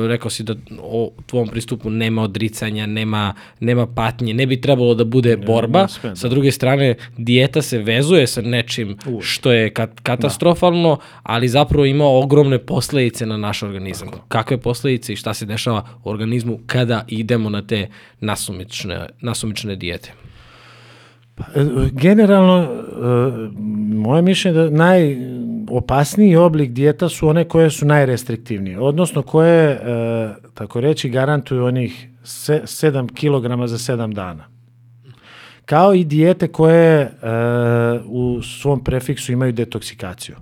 rekao si da o tvom pristupu nema odricanja, nema, nema patnje, ne bi trebalo da bude borba, sa druge strane dijeta se vezuje sa nečim što je kat, katastrofalno, da. ali zapravo ima ogromne posledice na naš organizam. Kakve posledice i šta se dešava u organizmu kada idemo na te nasumične, nasumične dijete? Pa, e, generalno, e, moje mišljenje je da najopasniji oblik dijeta su one koje su najrestriktivnije, odnosno koje, e, tako reći, garantuju onih 7 kg za 7 dana. Kao i dijete koje u svom prefiksu imaju detoksikaciju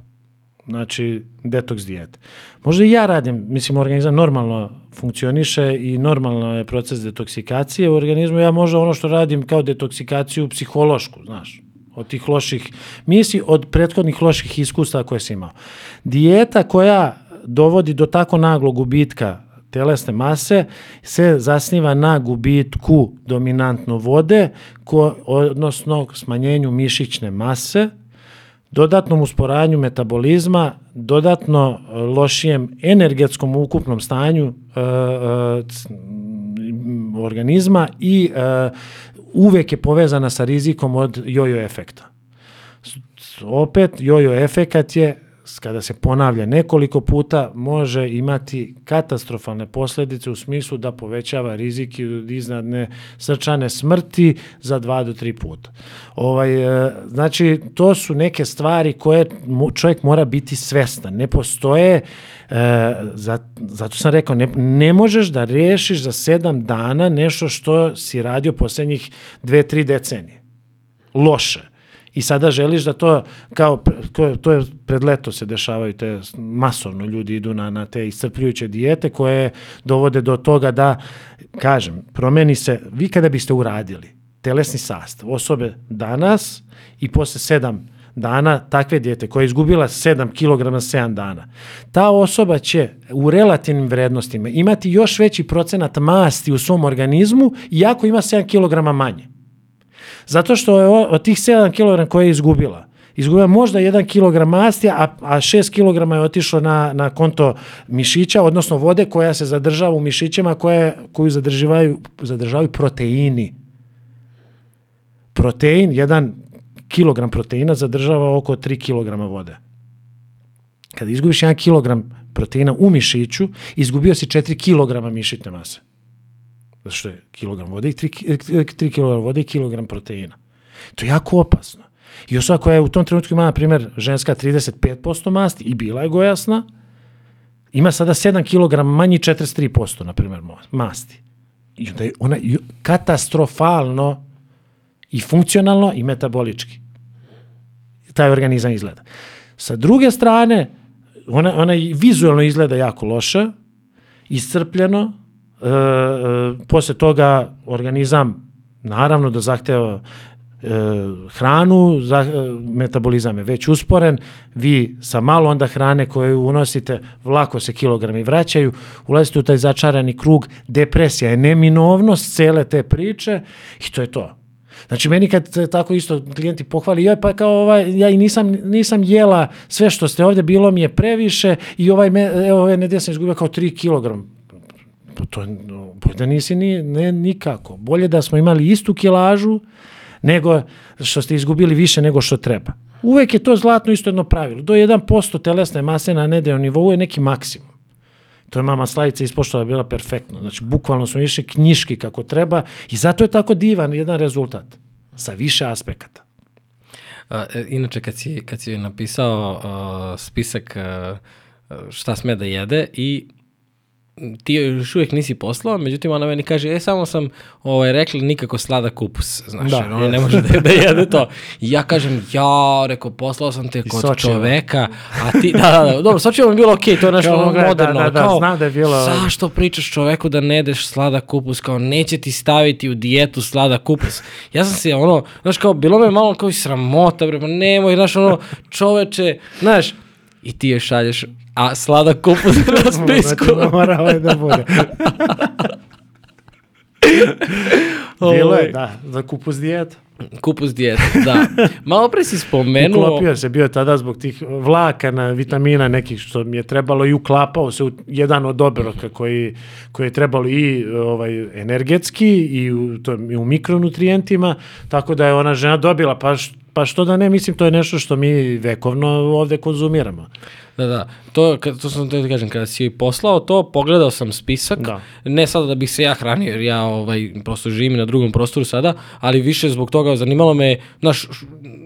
znači detoks dijet. Možda i ja radim, mislim organizam normalno funkcioniše i normalno je proces detoksikacije u organizmu, ja možda ono što radim kao detoksikaciju psihološku, znaš, od tih loših misli, od prethodnih loših iskustava koje si imao. Dijeta koja dovodi do tako naglog gubitka telesne mase se zasniva na gubitku dominantno vode, ko, odnosno smanjenju mišićne mase, dodatnom usporanju metabolizma, dodatno e, lošijem energetskom ukupnom stanju e, e, organizma i e, uvek je povezana sa rizikom od jojo efekta. Opet, jojo efekat je kada se ponavlja nekoliko puta, može imati katastrofalne posledice u smislu da povećava rizik iznadne srčane smrti za dva do tri puta. Ovaj, e, znači, to su neke stvari koje čovjek mora biti svestan. Ne postoje, e, zato sam rekao, ne, ne možeš da rešiš za sedam dana nešto što si radio poslednjih dve, tri decenije. Loše i sada želiš da to, kao, to je pred leto se dešavaju te, masovno ljudi idu na, na te iscrpljujuće dijete koje dovode do toga da, kažem, promeni se, vi kada biste uradili telesni sastav osobe danas i posle sedam dana takve dijete koja je izgubila 7 kg na 7 dana, ta osoba će u relativnim vrednostima imati još veći procenat masti u svom organizmu iako ima 7 kg manje. Zato što je od tih 7 kg koje je izgubila, izgubila možda 1 kg masti, a, a 6 kg je otišlo na, na konto mišića, odnosno vode koja se zadržava u mišićima koje, koju zadržavaju, zadržavaju proteini. Protein, 1 kg proteina zadržava oko 3 kg vode. Kada izgubiš 1 kg proteina u mišiću, izgubio si 4 kg mišićne mase. Zato što je kilogram vode i 3, kg vode i kilogram proteina. To je jako opasno. I osoba koja je u tom trenutku ima, na primjer, ženska 35% masti i bila je gojasna, ima sada 7 kg manji 43%, na primjer, masti. I onda je ona katastrofalno i funkcionalno i metabolički. Taj organizam izgleda. Sa druge strane, ona, ona vizualno izgleda jako loše, iscrpljeno, e, e, posle toga organizam naravno da zahteva e, hranu, za, e, metabolizam je već usporen, vi sa malo onda hrane koju unosite, vlako se kilogrami vraćaju, ulazite u taj začarani krug, depresija je neminovnost cele te priče i to je to. Znači meni kad tako isto klijenti pohvali, joj pa kao ovaj, ja i nisam, nisam jela sve što ste ovde, bilo mi je previše i ovaj, me, evo ove nedelje sam izgubio kao 3 kg to je, bolje da nisi ni, ne, nikako. Bolje da smo imali istu kilažu nego što ste izgubili više nego što treba. Uvek je to zlatno isto jedno pravilo. Do 1% telesne mase na nedeljnom nivou je neki maksimum. To je mama Slavica ispoštala bila perfektno. Znači, bukvalno smo išli knjiški kako treba i zato je tako divan jedan rezultat sa više aspekata. A, e, inače, kad si, kad si napisao a, spisak a, šta sme da jede i ti još uvijek nisi poslao, međutim ona meni kaže, e, samo sam ovaj, rekla nikako slada kupus, znaš, da, ona ne može da, da jede to. I ja kažem, ja, rekao, poslao sam te kod Sočeva. čoveka, a ti, da, da, da, dobro, Sočevo mi bilo okej, okay, to je nešto kao, moderno, da, da, da, kao, znam da je bilo... zašto pričaš čoveku da ne jedeš slada kupus, kao, neće ti staviti u dijetu slada kupus. Ja sam se, ono, znaš, kao, bilo me malo kao i sramota, bre, nemoj, znaš, ono, čoveče, znaš, i ti je šalješ a sladak kupus na spisku. Mora ovaj da bude. Bilo je, da, za kupus dijeta. Kupus dijeta, da. Malo pre si spomenuo... Uklopio se bio tada zbog tih vlaka na vitamina nekih što mi je trebalo i uklapao se u jedan od obroka koji, koji je trebalo i ovaj, energetski i u, to, i u mikronutrijentima, tako da je ona žena dobila, pa, pa što da ne, mislim to je nešto što mi vekovno ovde konzumiramo. Da, da. To, to sam te da kažem, kada si poslao to, pogledao sam spisak, da. ne sada da bih se ja hranio, jer ja ovaj, prosto živim na drugom prostoru sada, ali više zbog toga zanimalo me, znaš,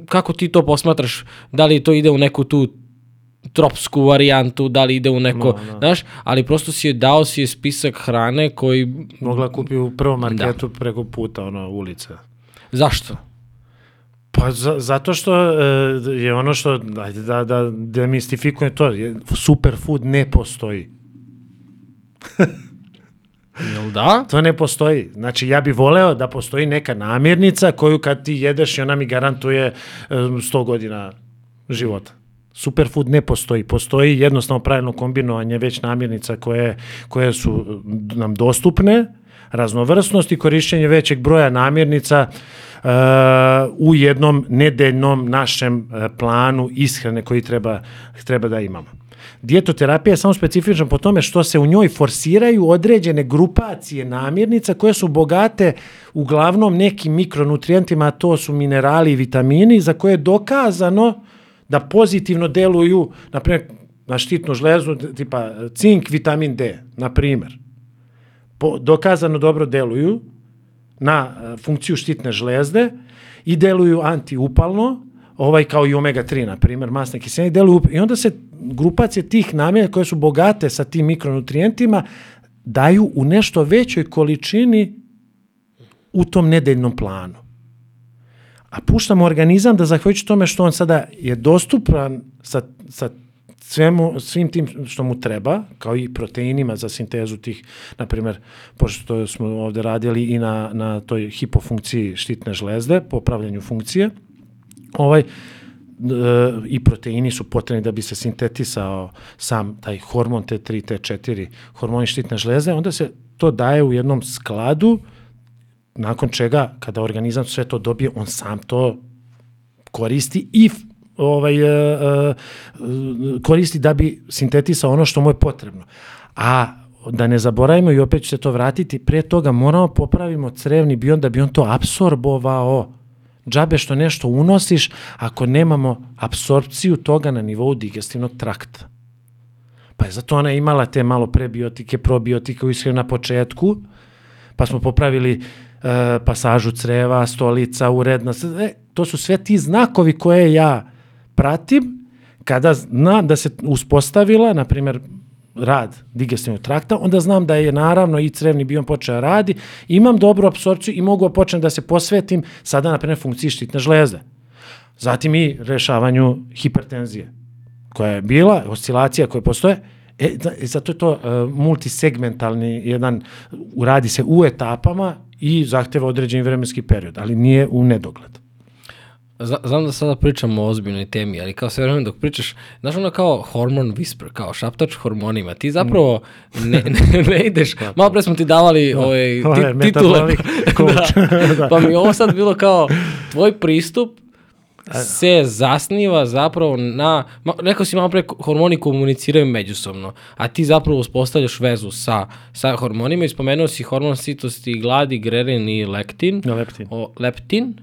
kako ti to posmatraš, da li to ide u neku tu tropsku varijantu, da li ide u neko, no, no. znaš, ali prosto si je dao si je spisak hrane koji... Mogla kupi u prvom da. marketu da. preko puta, ono, ulice. Zašto? Pa za, zato što e, je ono što, ajde da, da demistifikujem to, je, superfood ne postoji. Jel da? To ne postoji. Znači, ja bih voleo da postoji neka namirnica koju kad ti jedeš i ona mi garantuje 100 e, godina života. Superfood ne postoji. Postoji jednostavno pravilno kombinovanje već namirnica koje, koje su nam dostupne, raznovrsnost i korišćenje većeg broja namirnica uh, u jednom nedeljnom našem uh, planu ishrane koji treba, treba da imamo. Dijetoterapija je samo specifična po tome što se u njoj forsiraju određene grupacije namirnica koje su bogate uglavnom nekim mikronutrijentima, a to su minerali i vitamini, za koje je dokazano da pozitivno deluju, na primjer, na štitnu žlezu, tipa cink, vitamin D, na primjer. Po, dokazano dobro deluju na e, funkciju štitne žlezde i deluju antiupalno, ovaj kao i omega 3 na primjer, masne kiseline deluju i onda se grupacije tih namirnica koje su bogate sa tim mikronutrijentima daju u nešto većoj količini u tom nedeljnom planu. A puštamo organizam da zahvaljujući tome što on sada je dostupan sa, sa svemu, svim tim što mu treba, kao i proteinima za sintezu tih, na primjer, pošto smo ovde radili i na, na toj hipofunkciji štitne žlezde, popravljanju funkcije, ovaj, i proteini su potrebni da bi se sintetisao sam taj hormon T3, T4, hormoni štitne žlezde, onda se to daje u jednom skladu, nakon čega, kada organizam sve to dobije, on sam to koristi i ovaj, uh, uh, koristi da bi sintetisao ono što mu je potrebno. A da ne zaboravimo i opet će se to vratiti, pre toga moramo popravimo crevni bion da bi on to absorbovao džabe što nešto unosiš ako nemamo apsorpciju toga na nivou digestivnog trakta. Pa je zato ona imala te malo prebiotike, probiotike u ishrani na početku, pa smo popravili e, pasažu creva, stolica, uredna, e, to su sve ti znakovi koje ja pratim kada znam da se uspostavila, na primjer, rad digestivnog trakta, onda znam da je naravno i crevni biom počeo da radi, imam dobru apsorpciju i mogu počnem da se posvetim sada, na primjer, funkciji štitne žlezde. Zatim i rešavanju hipertenzije koja je bila, oscilacija koja postoje, E, da, e, zato je to uh, multisegmentalni jedan, uradi se u etapama i zahteva određeni vremenski period, ali nije u nedogled. Znam da sada pričamo o ozbiljnoj temi, ali kao sve vreme dok pričaš, znaš ono kao hormon whisper, kao šaptač hormonima, ti zapravo ne, ne, ne ideš, malo pre smo ti davali da, ovaj, ti, titule, da, da. pa mi ovo sad bilo kao tvoj pristup se zasniva zapravo na, ma, rekao si malo pre, hormoni komuniciraju međusobno, a ti zapravo uspostavljaš vezu sa, sa hormonima i spomenuo si hormon sitosti, gladi, grelin i lektin. No, leptin. O, leptin,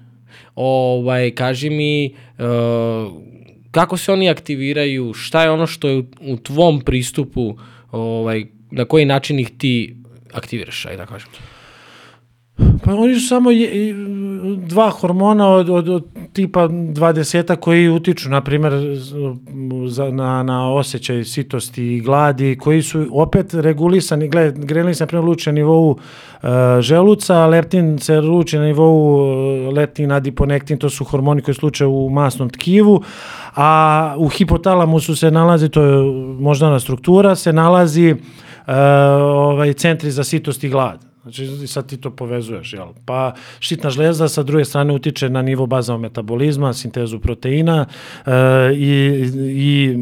ovaj, kaži mi uh, kako se oni aktiviraju, šta je ono što je u, tvom pristupu, ovaj, na koji način ih ti aktiviraš, ajde da kažem. Pa oni su samo je, dva hormona od, od, od tipa 20 koji utiču, na primjer, za, na, na osjećaj sitosti i gladi, koji su opet regulisani, gled, grelin se na primjer luči na nivou uh, želuca, leptin se luči na nivou uh, leptin, adiponektin, to su hormoni koji sluče u masnom tkivu, a u hipotalamusu se nalazi, to je moždana struktura, se nalazi uh, ovaj, centri za sitost i glad. Znači, sad ti to povezuješ, jel? Pa štitna žlezda sa druge strane utiče na nivo bazalnog metabolizma, sintezu proteina e, i, i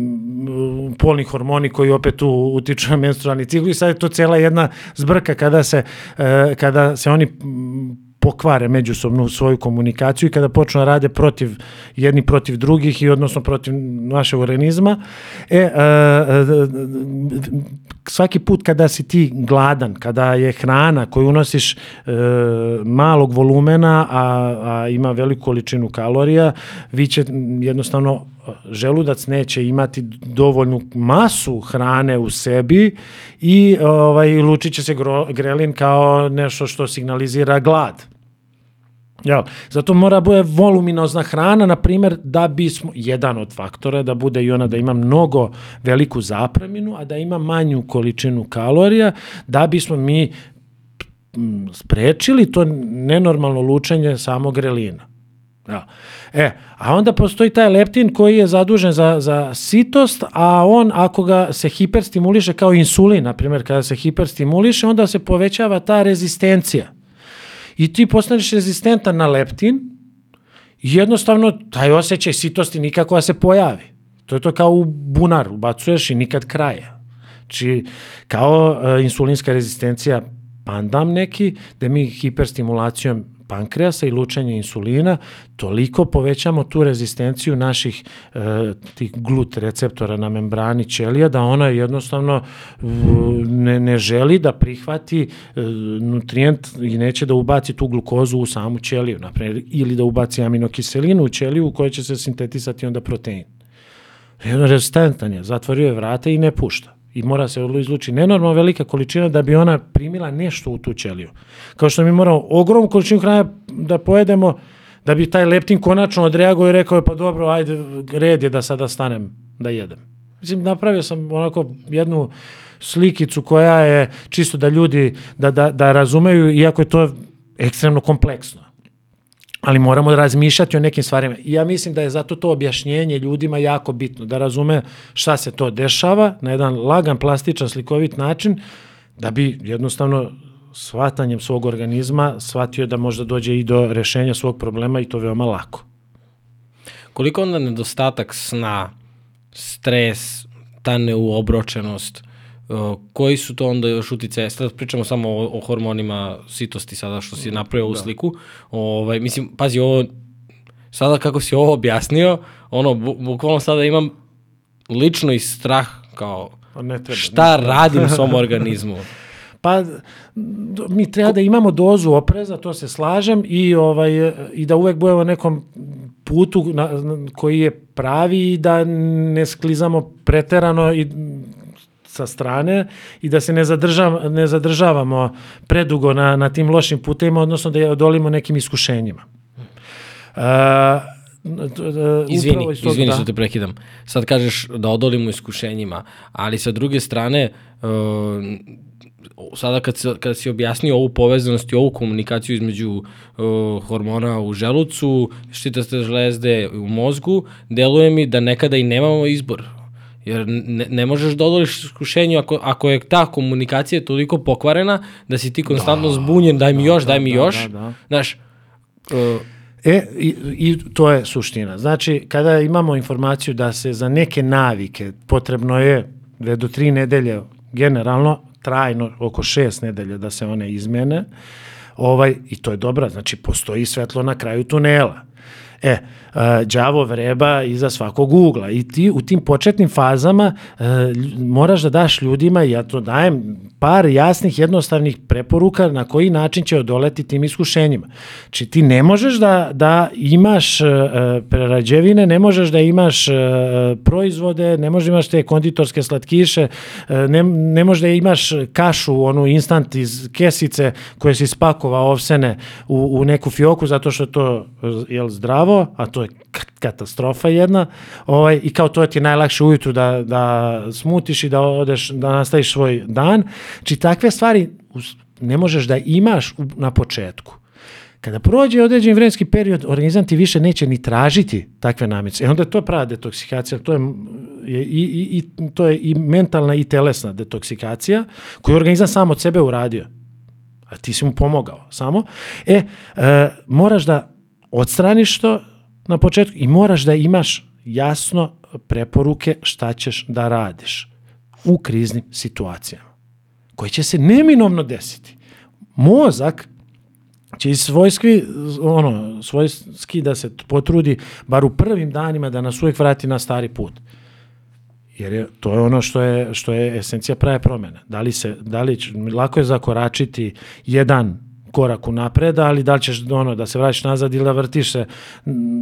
polni hormoni koji opet tu utiču na menstrualni ciklus i sad je to cijela jedna zbrka kada se, e, kada se oni pokvare međusobnu svoju komunikaciju i kada počnu da rade protiv jedni protiv drugih i odnosno protiv našeg organizma. E, e, svaki put kada si ti gladan, kada je hrana koju unosiš e, malog volumena, a, a ima veliku količinu kalorija, vi će jednostavno želudac neće imati dovoljnu masu hrane u sebi i ovaj, lučit će se grelin kao nešto što signalizira glad. Ja, zato mora bude voluminozna hrana, na primjer, da bismo, jedan od faktora, da bude i ona da ima mnogo veliku zapreminu, a da ima manju količinu kalorija, da bismo mi sprečili to nenormalno lučenje samog grelina. Ja. E, a onda postoji taj leptin koji je zadužen za, za sitost, a on ako ga se hiperstimuliše kao insulin, na primjer kada se hiperstimuliše, onda se povećava ta rezistencija i ti postaneš rezistentan na leptin i jednostavno taj osjećaj sitosti nikako da se pojavi. To je to kao u bunar, ubacuješ i nikad kraja. Znači, kao e, insulinska rezistencija pandam neki, da mi hiperstimulacijom pankreasa i lučenje insulina toliko povećamo tu rezistenciju naših e, tih glut receptora na membrani ćelija da ona jednostavno ne, ne želi da prihvati e, nutrijent i neće da ubaci tu glukozu u samu ćeliju, naprimjer, ili da ubaci aminokiselinu u ćeliju u kojoj će se sintetisati onda protein. Jedno rezistentan je, zatvorio je vrate i ne pušta i mora se izluči nenormalno velika količina da bi ona primila nešto u tu ćeliju. Kao što mi moramo ogromnu količinu hrane da pojedemo da bi taj leptin konačno odreagovao i rekao je pa dobro, ajde, red je da sada stanem da jedem. Mislim, napravio sam onako jednu slikicu koja je čisto da ljudi da, da, da razumeju, iako je to ekstremno kompleksno ali moramo da razmišljati o nekim stvarima. Ja mislim da je zato to objašnjenje ljudima jako bitno, da razume šta se to dešava na jedan lagan, plastičan, slikovit način, da bi jednostavno shvatanjem svog organizma shvatio da možda dođe i do rešenja svog problema i to veoma lako. Koliko onda nedostatak sna, stres, ta neuobročenost, koji su to onda još utice, sad pričamo samo o, o hormonima sitosti sada što si napravio u da. sliku, ovaj, mislim, pazi, ovo, sada kako si ovo objasnio, ono, bu, bukvalno sada imam lično i strah kao pa ne treba, šta ne radim svom organizmu. Pa mi treba da imamo dozu opreza, to se slažem i ovaj i da uvek budemo nekom putu na, koji je pravi i da ne sklizamo preterano i sa strane i da se ne, zadržav, ne zadržavamo predugo na, na tim lošim putevima, odnosno da je odolimo nekim iskušenjima. Uh, izvini, izvini da. što te prekidam. Sad kažeš da odolimo iskušenjima, ali sa druge strane, uh, sada kad, si, kad si objasnio ovu povezanost i ovu komunikaciju između uh, hormona u želucu, štitaste žlezde u mozgu, deluje mi da nekada i nemamo izbor Jer ne, ne možeš da odoliš iskušenju ako, ako je ta komunikacija toliko pokvarena da si ti konstantno da, zbunjen, daj mi da, još, daj mi da, još. Da, da. Znaš, uh, E, i, i to je suština. Znači, kada imamo informaciju da se za neke navike potrebno je dve do tri nedelje, generalno, trajno oko šest nedelja da se one izmene, ovaj, i to je dobra, znači postoji svetlo na kraju tunela. E, đavo vreba iza svakog ugla i ti u tim početnim fazama e, moraš da daš ljudima, ja to dajem par jasnih jednostavnih preporuka na koji način će odoleti tim iskušenjima. Či znači, ti ne možeš da, da imaš e, prerađevine, ne možeš da imaš e, proizvode, ne možeš da imaš te konditorske slatkiše, e, ne, ne možeš da imaš kašu, onu instant iz kesice koje si spakovao ovsene u, u neku fioku zato što to je zdravo, a to je katastrofa jedna, ovaj, i kao to ti je najlakše ujutru da, da smutiš i da odeš, da nastaviš svoj dan. Či takve stvari ne možeš da imaš na početku. Kada prođe određen vremenski period, organizam ti više neće ni tražiti takve namirnice. E onda to je prava detoksikacija, to je, i, i, i, to je i mentalna i telesna detoksikacija koju organizam sam od sebe uradio. A ti si mu pomogao samo. E, e moraš da odstraniš to, na početku i moraš da imaš jasno preporuke šta ćeš da radiš u kriznim situacijama koje će se neminovno desiti. Mozak će iz svojski, ono, svojski da se potrudi bar u prvim danima da nas uvijek vrati na stari put. Jer je, to je ono što je, što je esencija prave promene. Da li se, da li, lako je zakoračiti jedan korak u napred, ali da li ćeš ono, da se vraćaš nazad ili da vrtiš se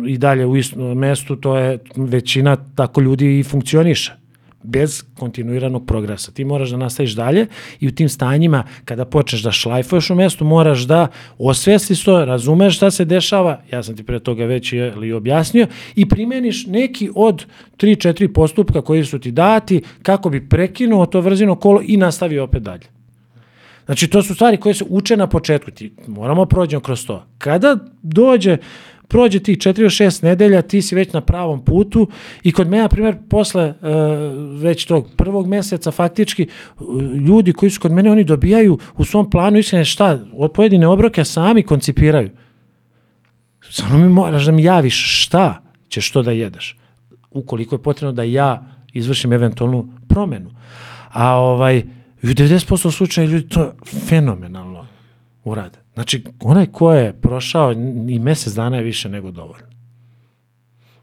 i dalje u istom mestu, to je većina tako ljudi i funkcioniše bez kontinuiranog progresa. Ti moraš da nastaviš dalje i u tim stanjima kada počneš da šlajfuješ u mestu, moraš da osvestiš to, razumeš šta se dešava, ja sam ti pre toga već i objasnio, i primeniš neki od 3-4 postupka koji su ti dati kako bi prekinuo to vrzino kolo i nastavio opet dalje. Znači, to su stvari koje se uče na početku. Ti moramo prođemo kroz to. Kada dođe prođe ti 4 6 nedelja, ti si već na pravom putu i kod mene, na primjer, posle uh, već tog prvog meseca faktički, uh, ljudi koji su kod mene, oni dobijaju u svom planu iskrene šta, od pojedine obroke sami koncipiraju. Samo mi moraš da mi javiš šta ćeš to da jedeš. ukoliko je potrebno da ja izvršim eventualnu promenu. A ovaj, u 90% slučaja ljudi to fenomenalno urade. Znači, onaj ko je prošao i mesec dana je više nego dovoljno.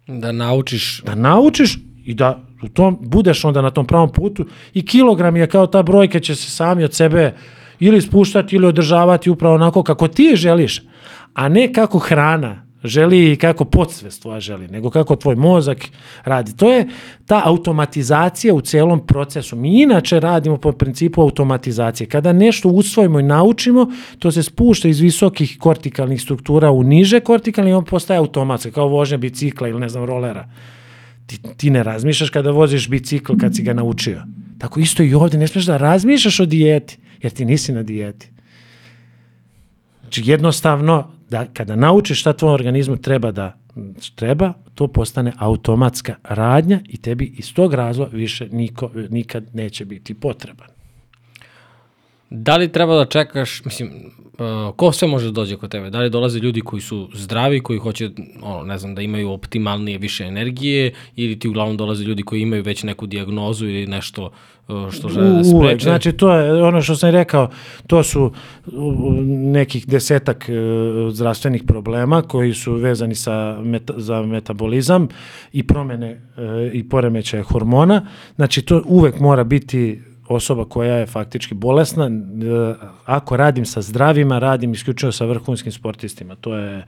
Da naučiš... Da naučiš i da u tom, budeš onda na tom pravom putu i kilogram je kao ta brojka će se sami od sebe ili spuštati ili održavati upravo onako kako ti želiš, a ne kako hrana želi i kako podsvest tvoja želi, nego kako tvoj mozak radi. To je ta automatizacija u celom procesu. Mi inače radimo po principu automatizacije. Kada nešto usvojimo i naučimo, to se spušta iz visokih kortikalnih struktura u niže kortikalne i on postaje automatski, kao vožnja bicikla ili ne znam, rolera. Ti, ti ne razmišljaš kada voziš bicikl kad si ga naučio. Tako isto i ovde, ne smiješ da razmišljaš o dijeti, jer ti nisi na dijeti. Znači jednostavno, da kada naučiš šta tvojom organizmu treba da treba, to postane automatska radnja i tebi iz tog razloga više niko, nikad neće biti potreban. Da li treba da čekaš, mislim, uh, ko sve može da dođe kod tebe? Da li dolaze ljudi koji su zdravi, koji hoće, ono, ne znam, da imaju optimalnije više energije ili ti uglavnom dolaze ljudi koji imaju već neku diagnozu ili nešto uh, što žele da spreče? Uvek, znači to je ono što sam rekao, to su nekih desetak uh, zdravstvenih problema koji su vezani sa meta, za metabolizam i promene i poremećaje hormona. Znači to uvek mora biti osoba koja je faktički bolesna, e, ako radim sa zdravima, radim isključivo sa vrhunskim sportistima. To je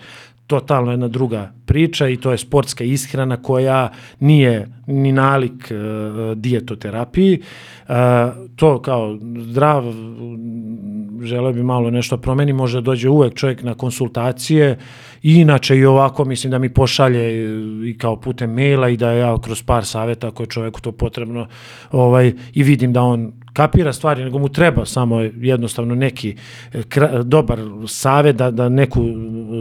totalno jedna druga priča i to je sportska ishrana koja nije ni nalik uh, dijetoterapiji. Uh, to kao zdrav, želeo bi malo nešto promeni, može dođe uvek čovjek na konsultacije i inače i ovako mislim da mi pošalje i kao putem maila i da ja kroz par saveta ako je čovjeku to potrebno ovaj, i vidim da on kapira stvari, nego mu treba samo jednostavno neki kra, dobar savet da, da neku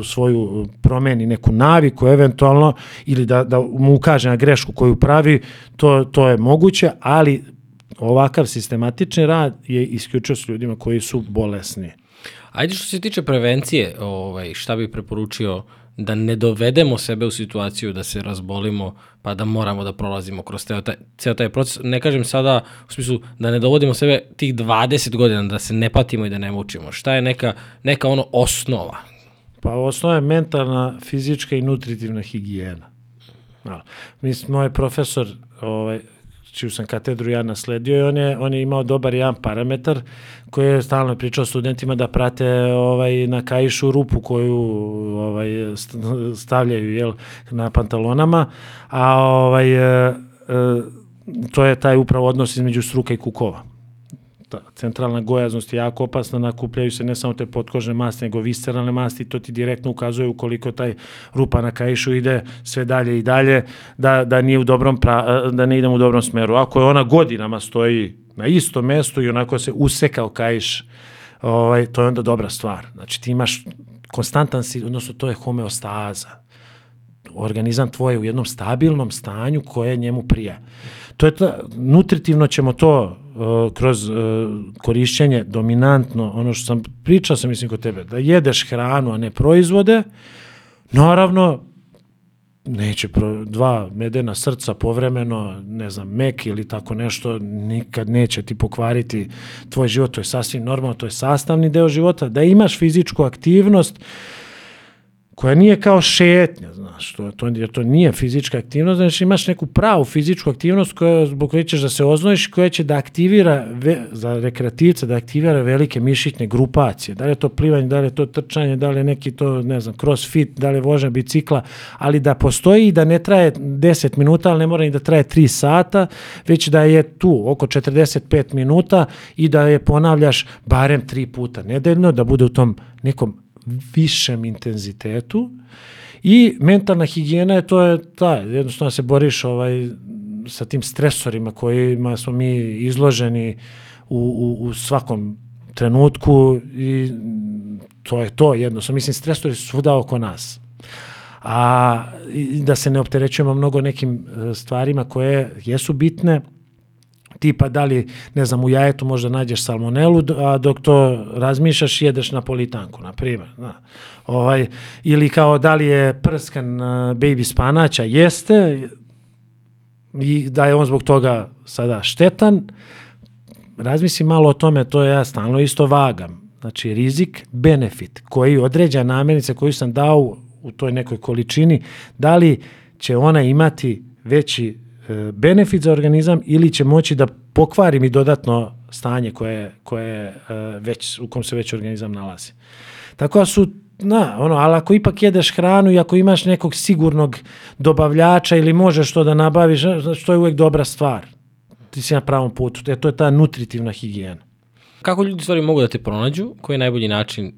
svoju promeni, neku naviku eventualno ili da, da mu ukaže na grešku koju pravi, to, to je moguće, ali ovakav sistematični rad je isključio s ljudima koji su bolesni. Ajde što se tiče prevencije, ovaj, šta bi preporučio da ne dovedemo sebe u situaciju da se razbolimo pa da moramo da prolazimo kroz ceo taj, ceo taj proces. Ne kažem sada u smislu da ne dovodimo sebe tih 20 godina da se ne patimo i da ne mučimo. Šta je neka, neka ono osnova? Pa osnova je mentalna, fizička i nutritivna higijena. Mislim, moj profesor ovaj, čiju sam katedru ja nasledio i on je, on je imao dobar jedan parametar koji je stalno pričao studentima da prate ovaj, na kajišu rupu koju ovaj, stavljaju jel, na pantalonama, a ovaj, e, e, to je taj upravo odnos između struka i kukova ta centralna gojaznost je jako opasna, nakupljaju se ne samo te potkožne masti, nego visceralne masti, to ti direktno ukazuje ukoliko taj rupa na kajišu ide sve dalje i dalje, da, da, nije u dobrom pra, da ne idemo u dobrom smeru. Ako je ona godinama stoji na istom mestu i onako se usekao kajiš, ovaj, to je onda dobra stvar. Znači ti imaš konstantan, odnosno to je homeostaza. Organizam tvoj u jednom stabilnom stanju koje njemu prija. To je ta, nutritivno ćemo to kroz uh, korišćenje dominantno, ono što sam pričao sam mislim kod tebe, da jedeš hranu, a ne proizvode, naravno, neće pro, dva medena srca povremeno, ne znam, mek ili tako nešto, nikad neće ti pokvariti tvoj život, to je sasvim normalno, to je sastavni deo života, da imaš fizičku aktivnost, uh, koja nije kao šetnja, znaš, to, to, jer to nije fizička aktivnost, znači imaš neku pravu fizičku aktivnost koja, zbog koje ćeš da se oznojiš, koja će da aktivira, ve, za rekreativca, da aktivira velike mišićne grupacije. Da li je to plivanje, da li je to trčanje, da li je neki to, ne znam, crossfit, da li je vožnja bicikla, ali da postoji i da ne traje 10 minuta, ali ne mora ni da traje 3 sata, već da je tu oko 45 minuta i da je ponavljaš barem 3 puta nedeljno, da bude u tom nekom višem intenzitetu i mentalna higijena je to je ta, jednostavno se boriš ovaj, sa tim stresorima kojima smo mi izloženi u, u, u svakom trenutku i to je to jednostavno. Mislim, stresori su svuda oko nas. A da se ne opterećujemo mnogo nekim e, stvarima koje jesu bitne, tipa da li, ne znam, u jajetu možda nađeš salmonelu, a dok to razmišljaš jedeš napolitanku, na primjer. Da. Ovaj, ili kao da li je prskan baby spanaća, jeste, i da je on zbog toga sada štetan, razmisli malo o tome, to ja stalno isto vagam. Znači, rizik, benefit, koji određa namirnica koju sam dao u toj nekoj količini, da li će ona imati veći benefit za organizam ili će moći da pokvari mi dodatno stanje koje, koje e, već, u kom se već organizam nalazi. Tako da su na, ono, ali ako ipak jedeš hranu i ako imaš nekog sigurnog dobavljača ili možeš to da nabaviš, znači to je uvek dobra stvar. Ti si na pravom putu. E, to je ta nutritivna higijena. Kako ljudi stvari mogu da te pronađu? Koji je najbolji način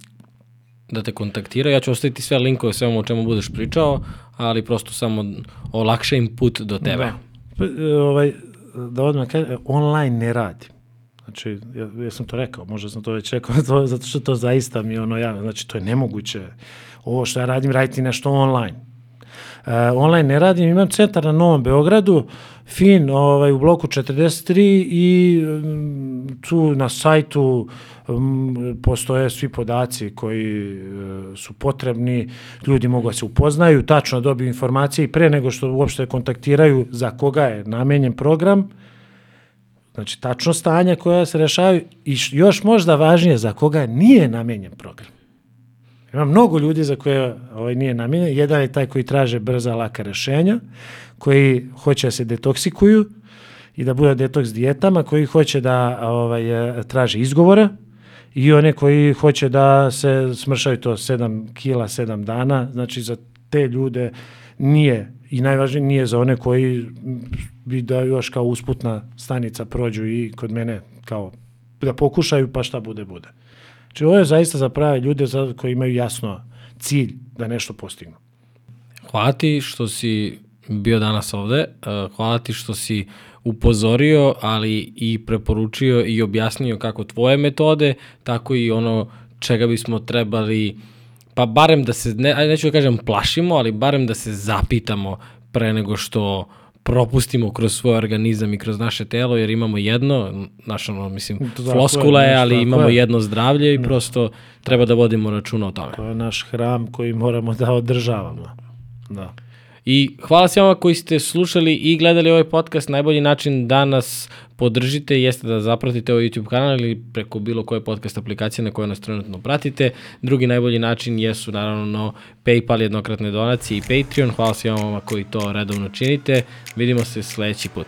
da te kontaktiraju? Ja ću ostaviti sve linkove sve o čemu budeš pričao, ali prosto samo olakša im put do tebe. Da. Pa, e, Ovaj, da odmah kažem, online ne radi. Znači, ja, ja sam to rekao, možda sam to već rekao, to, zato što to zaista mi ono ja, znači to je nemoguće. Ovo što ja radim, raditi nešto online. Uh, online ne radim, imam centar na Novom Beogradu, fin, ovaj, u bloku 43 i um, tu na sajtu um, postoje svi podaci koji uh, su potrebni, ljudi mogu da se upoznaju, tačno dobiju informacije i pre nego što uopšte kontaktiraju za koga je namenjen program, Znači, tačno stanja koja se rešavaju i još možda važnije za koga nije namenjen program. Ima mnogo ljudi za koje ovaj nije namenjen. Jedan je taj koji traže brza, laka rešenja, koji hoće da se detoksikuju i da bude detoks dijetama, koji hoće da ovaj, traže izgovora i one koji hoće da se smršaju to 7 kila 7 dana. Znači, za te ljude nije i najvažnije nije za one koji bi da još kao usputna stanica prođu i kod mene kao da pokušaju pa šta bude bude. Znači ovo je zaista za prave ljude za, koji imaju jasno cilj da nešto postignu. Hvala ti što si bio danas ovde, eh, hvala ti što si upozorio, ali i preporučio i objasnio kako tvoje metode, tako i ono čega bismo trebali pa barem da se, ne, neću da kažem plašimo, ali barem da se zapitamo pre nego što propustimo kroz svoj organizam i kroz naše telo, jer imamo jedno, naš ono, mislim, da, floskula je, ali imamo je. jedno zdravlje i da. prosto treba da vodimo računa o tome. To je naš hram koji moramo da održavamo. Da. I hvala svima koji ste slušali i gledali ovaj podcast. Najbolji način da nas podržite jeste da zapratite ovaj YouTube kanal ili preko bilo koje podcast aplikacije na koje nas trenutno pratite. Drugi najbolji način jesu naravno PayPal, jednokratne donacije i Patreon. Hvala svima koji to redovno činite. Vidimo se sledeći put.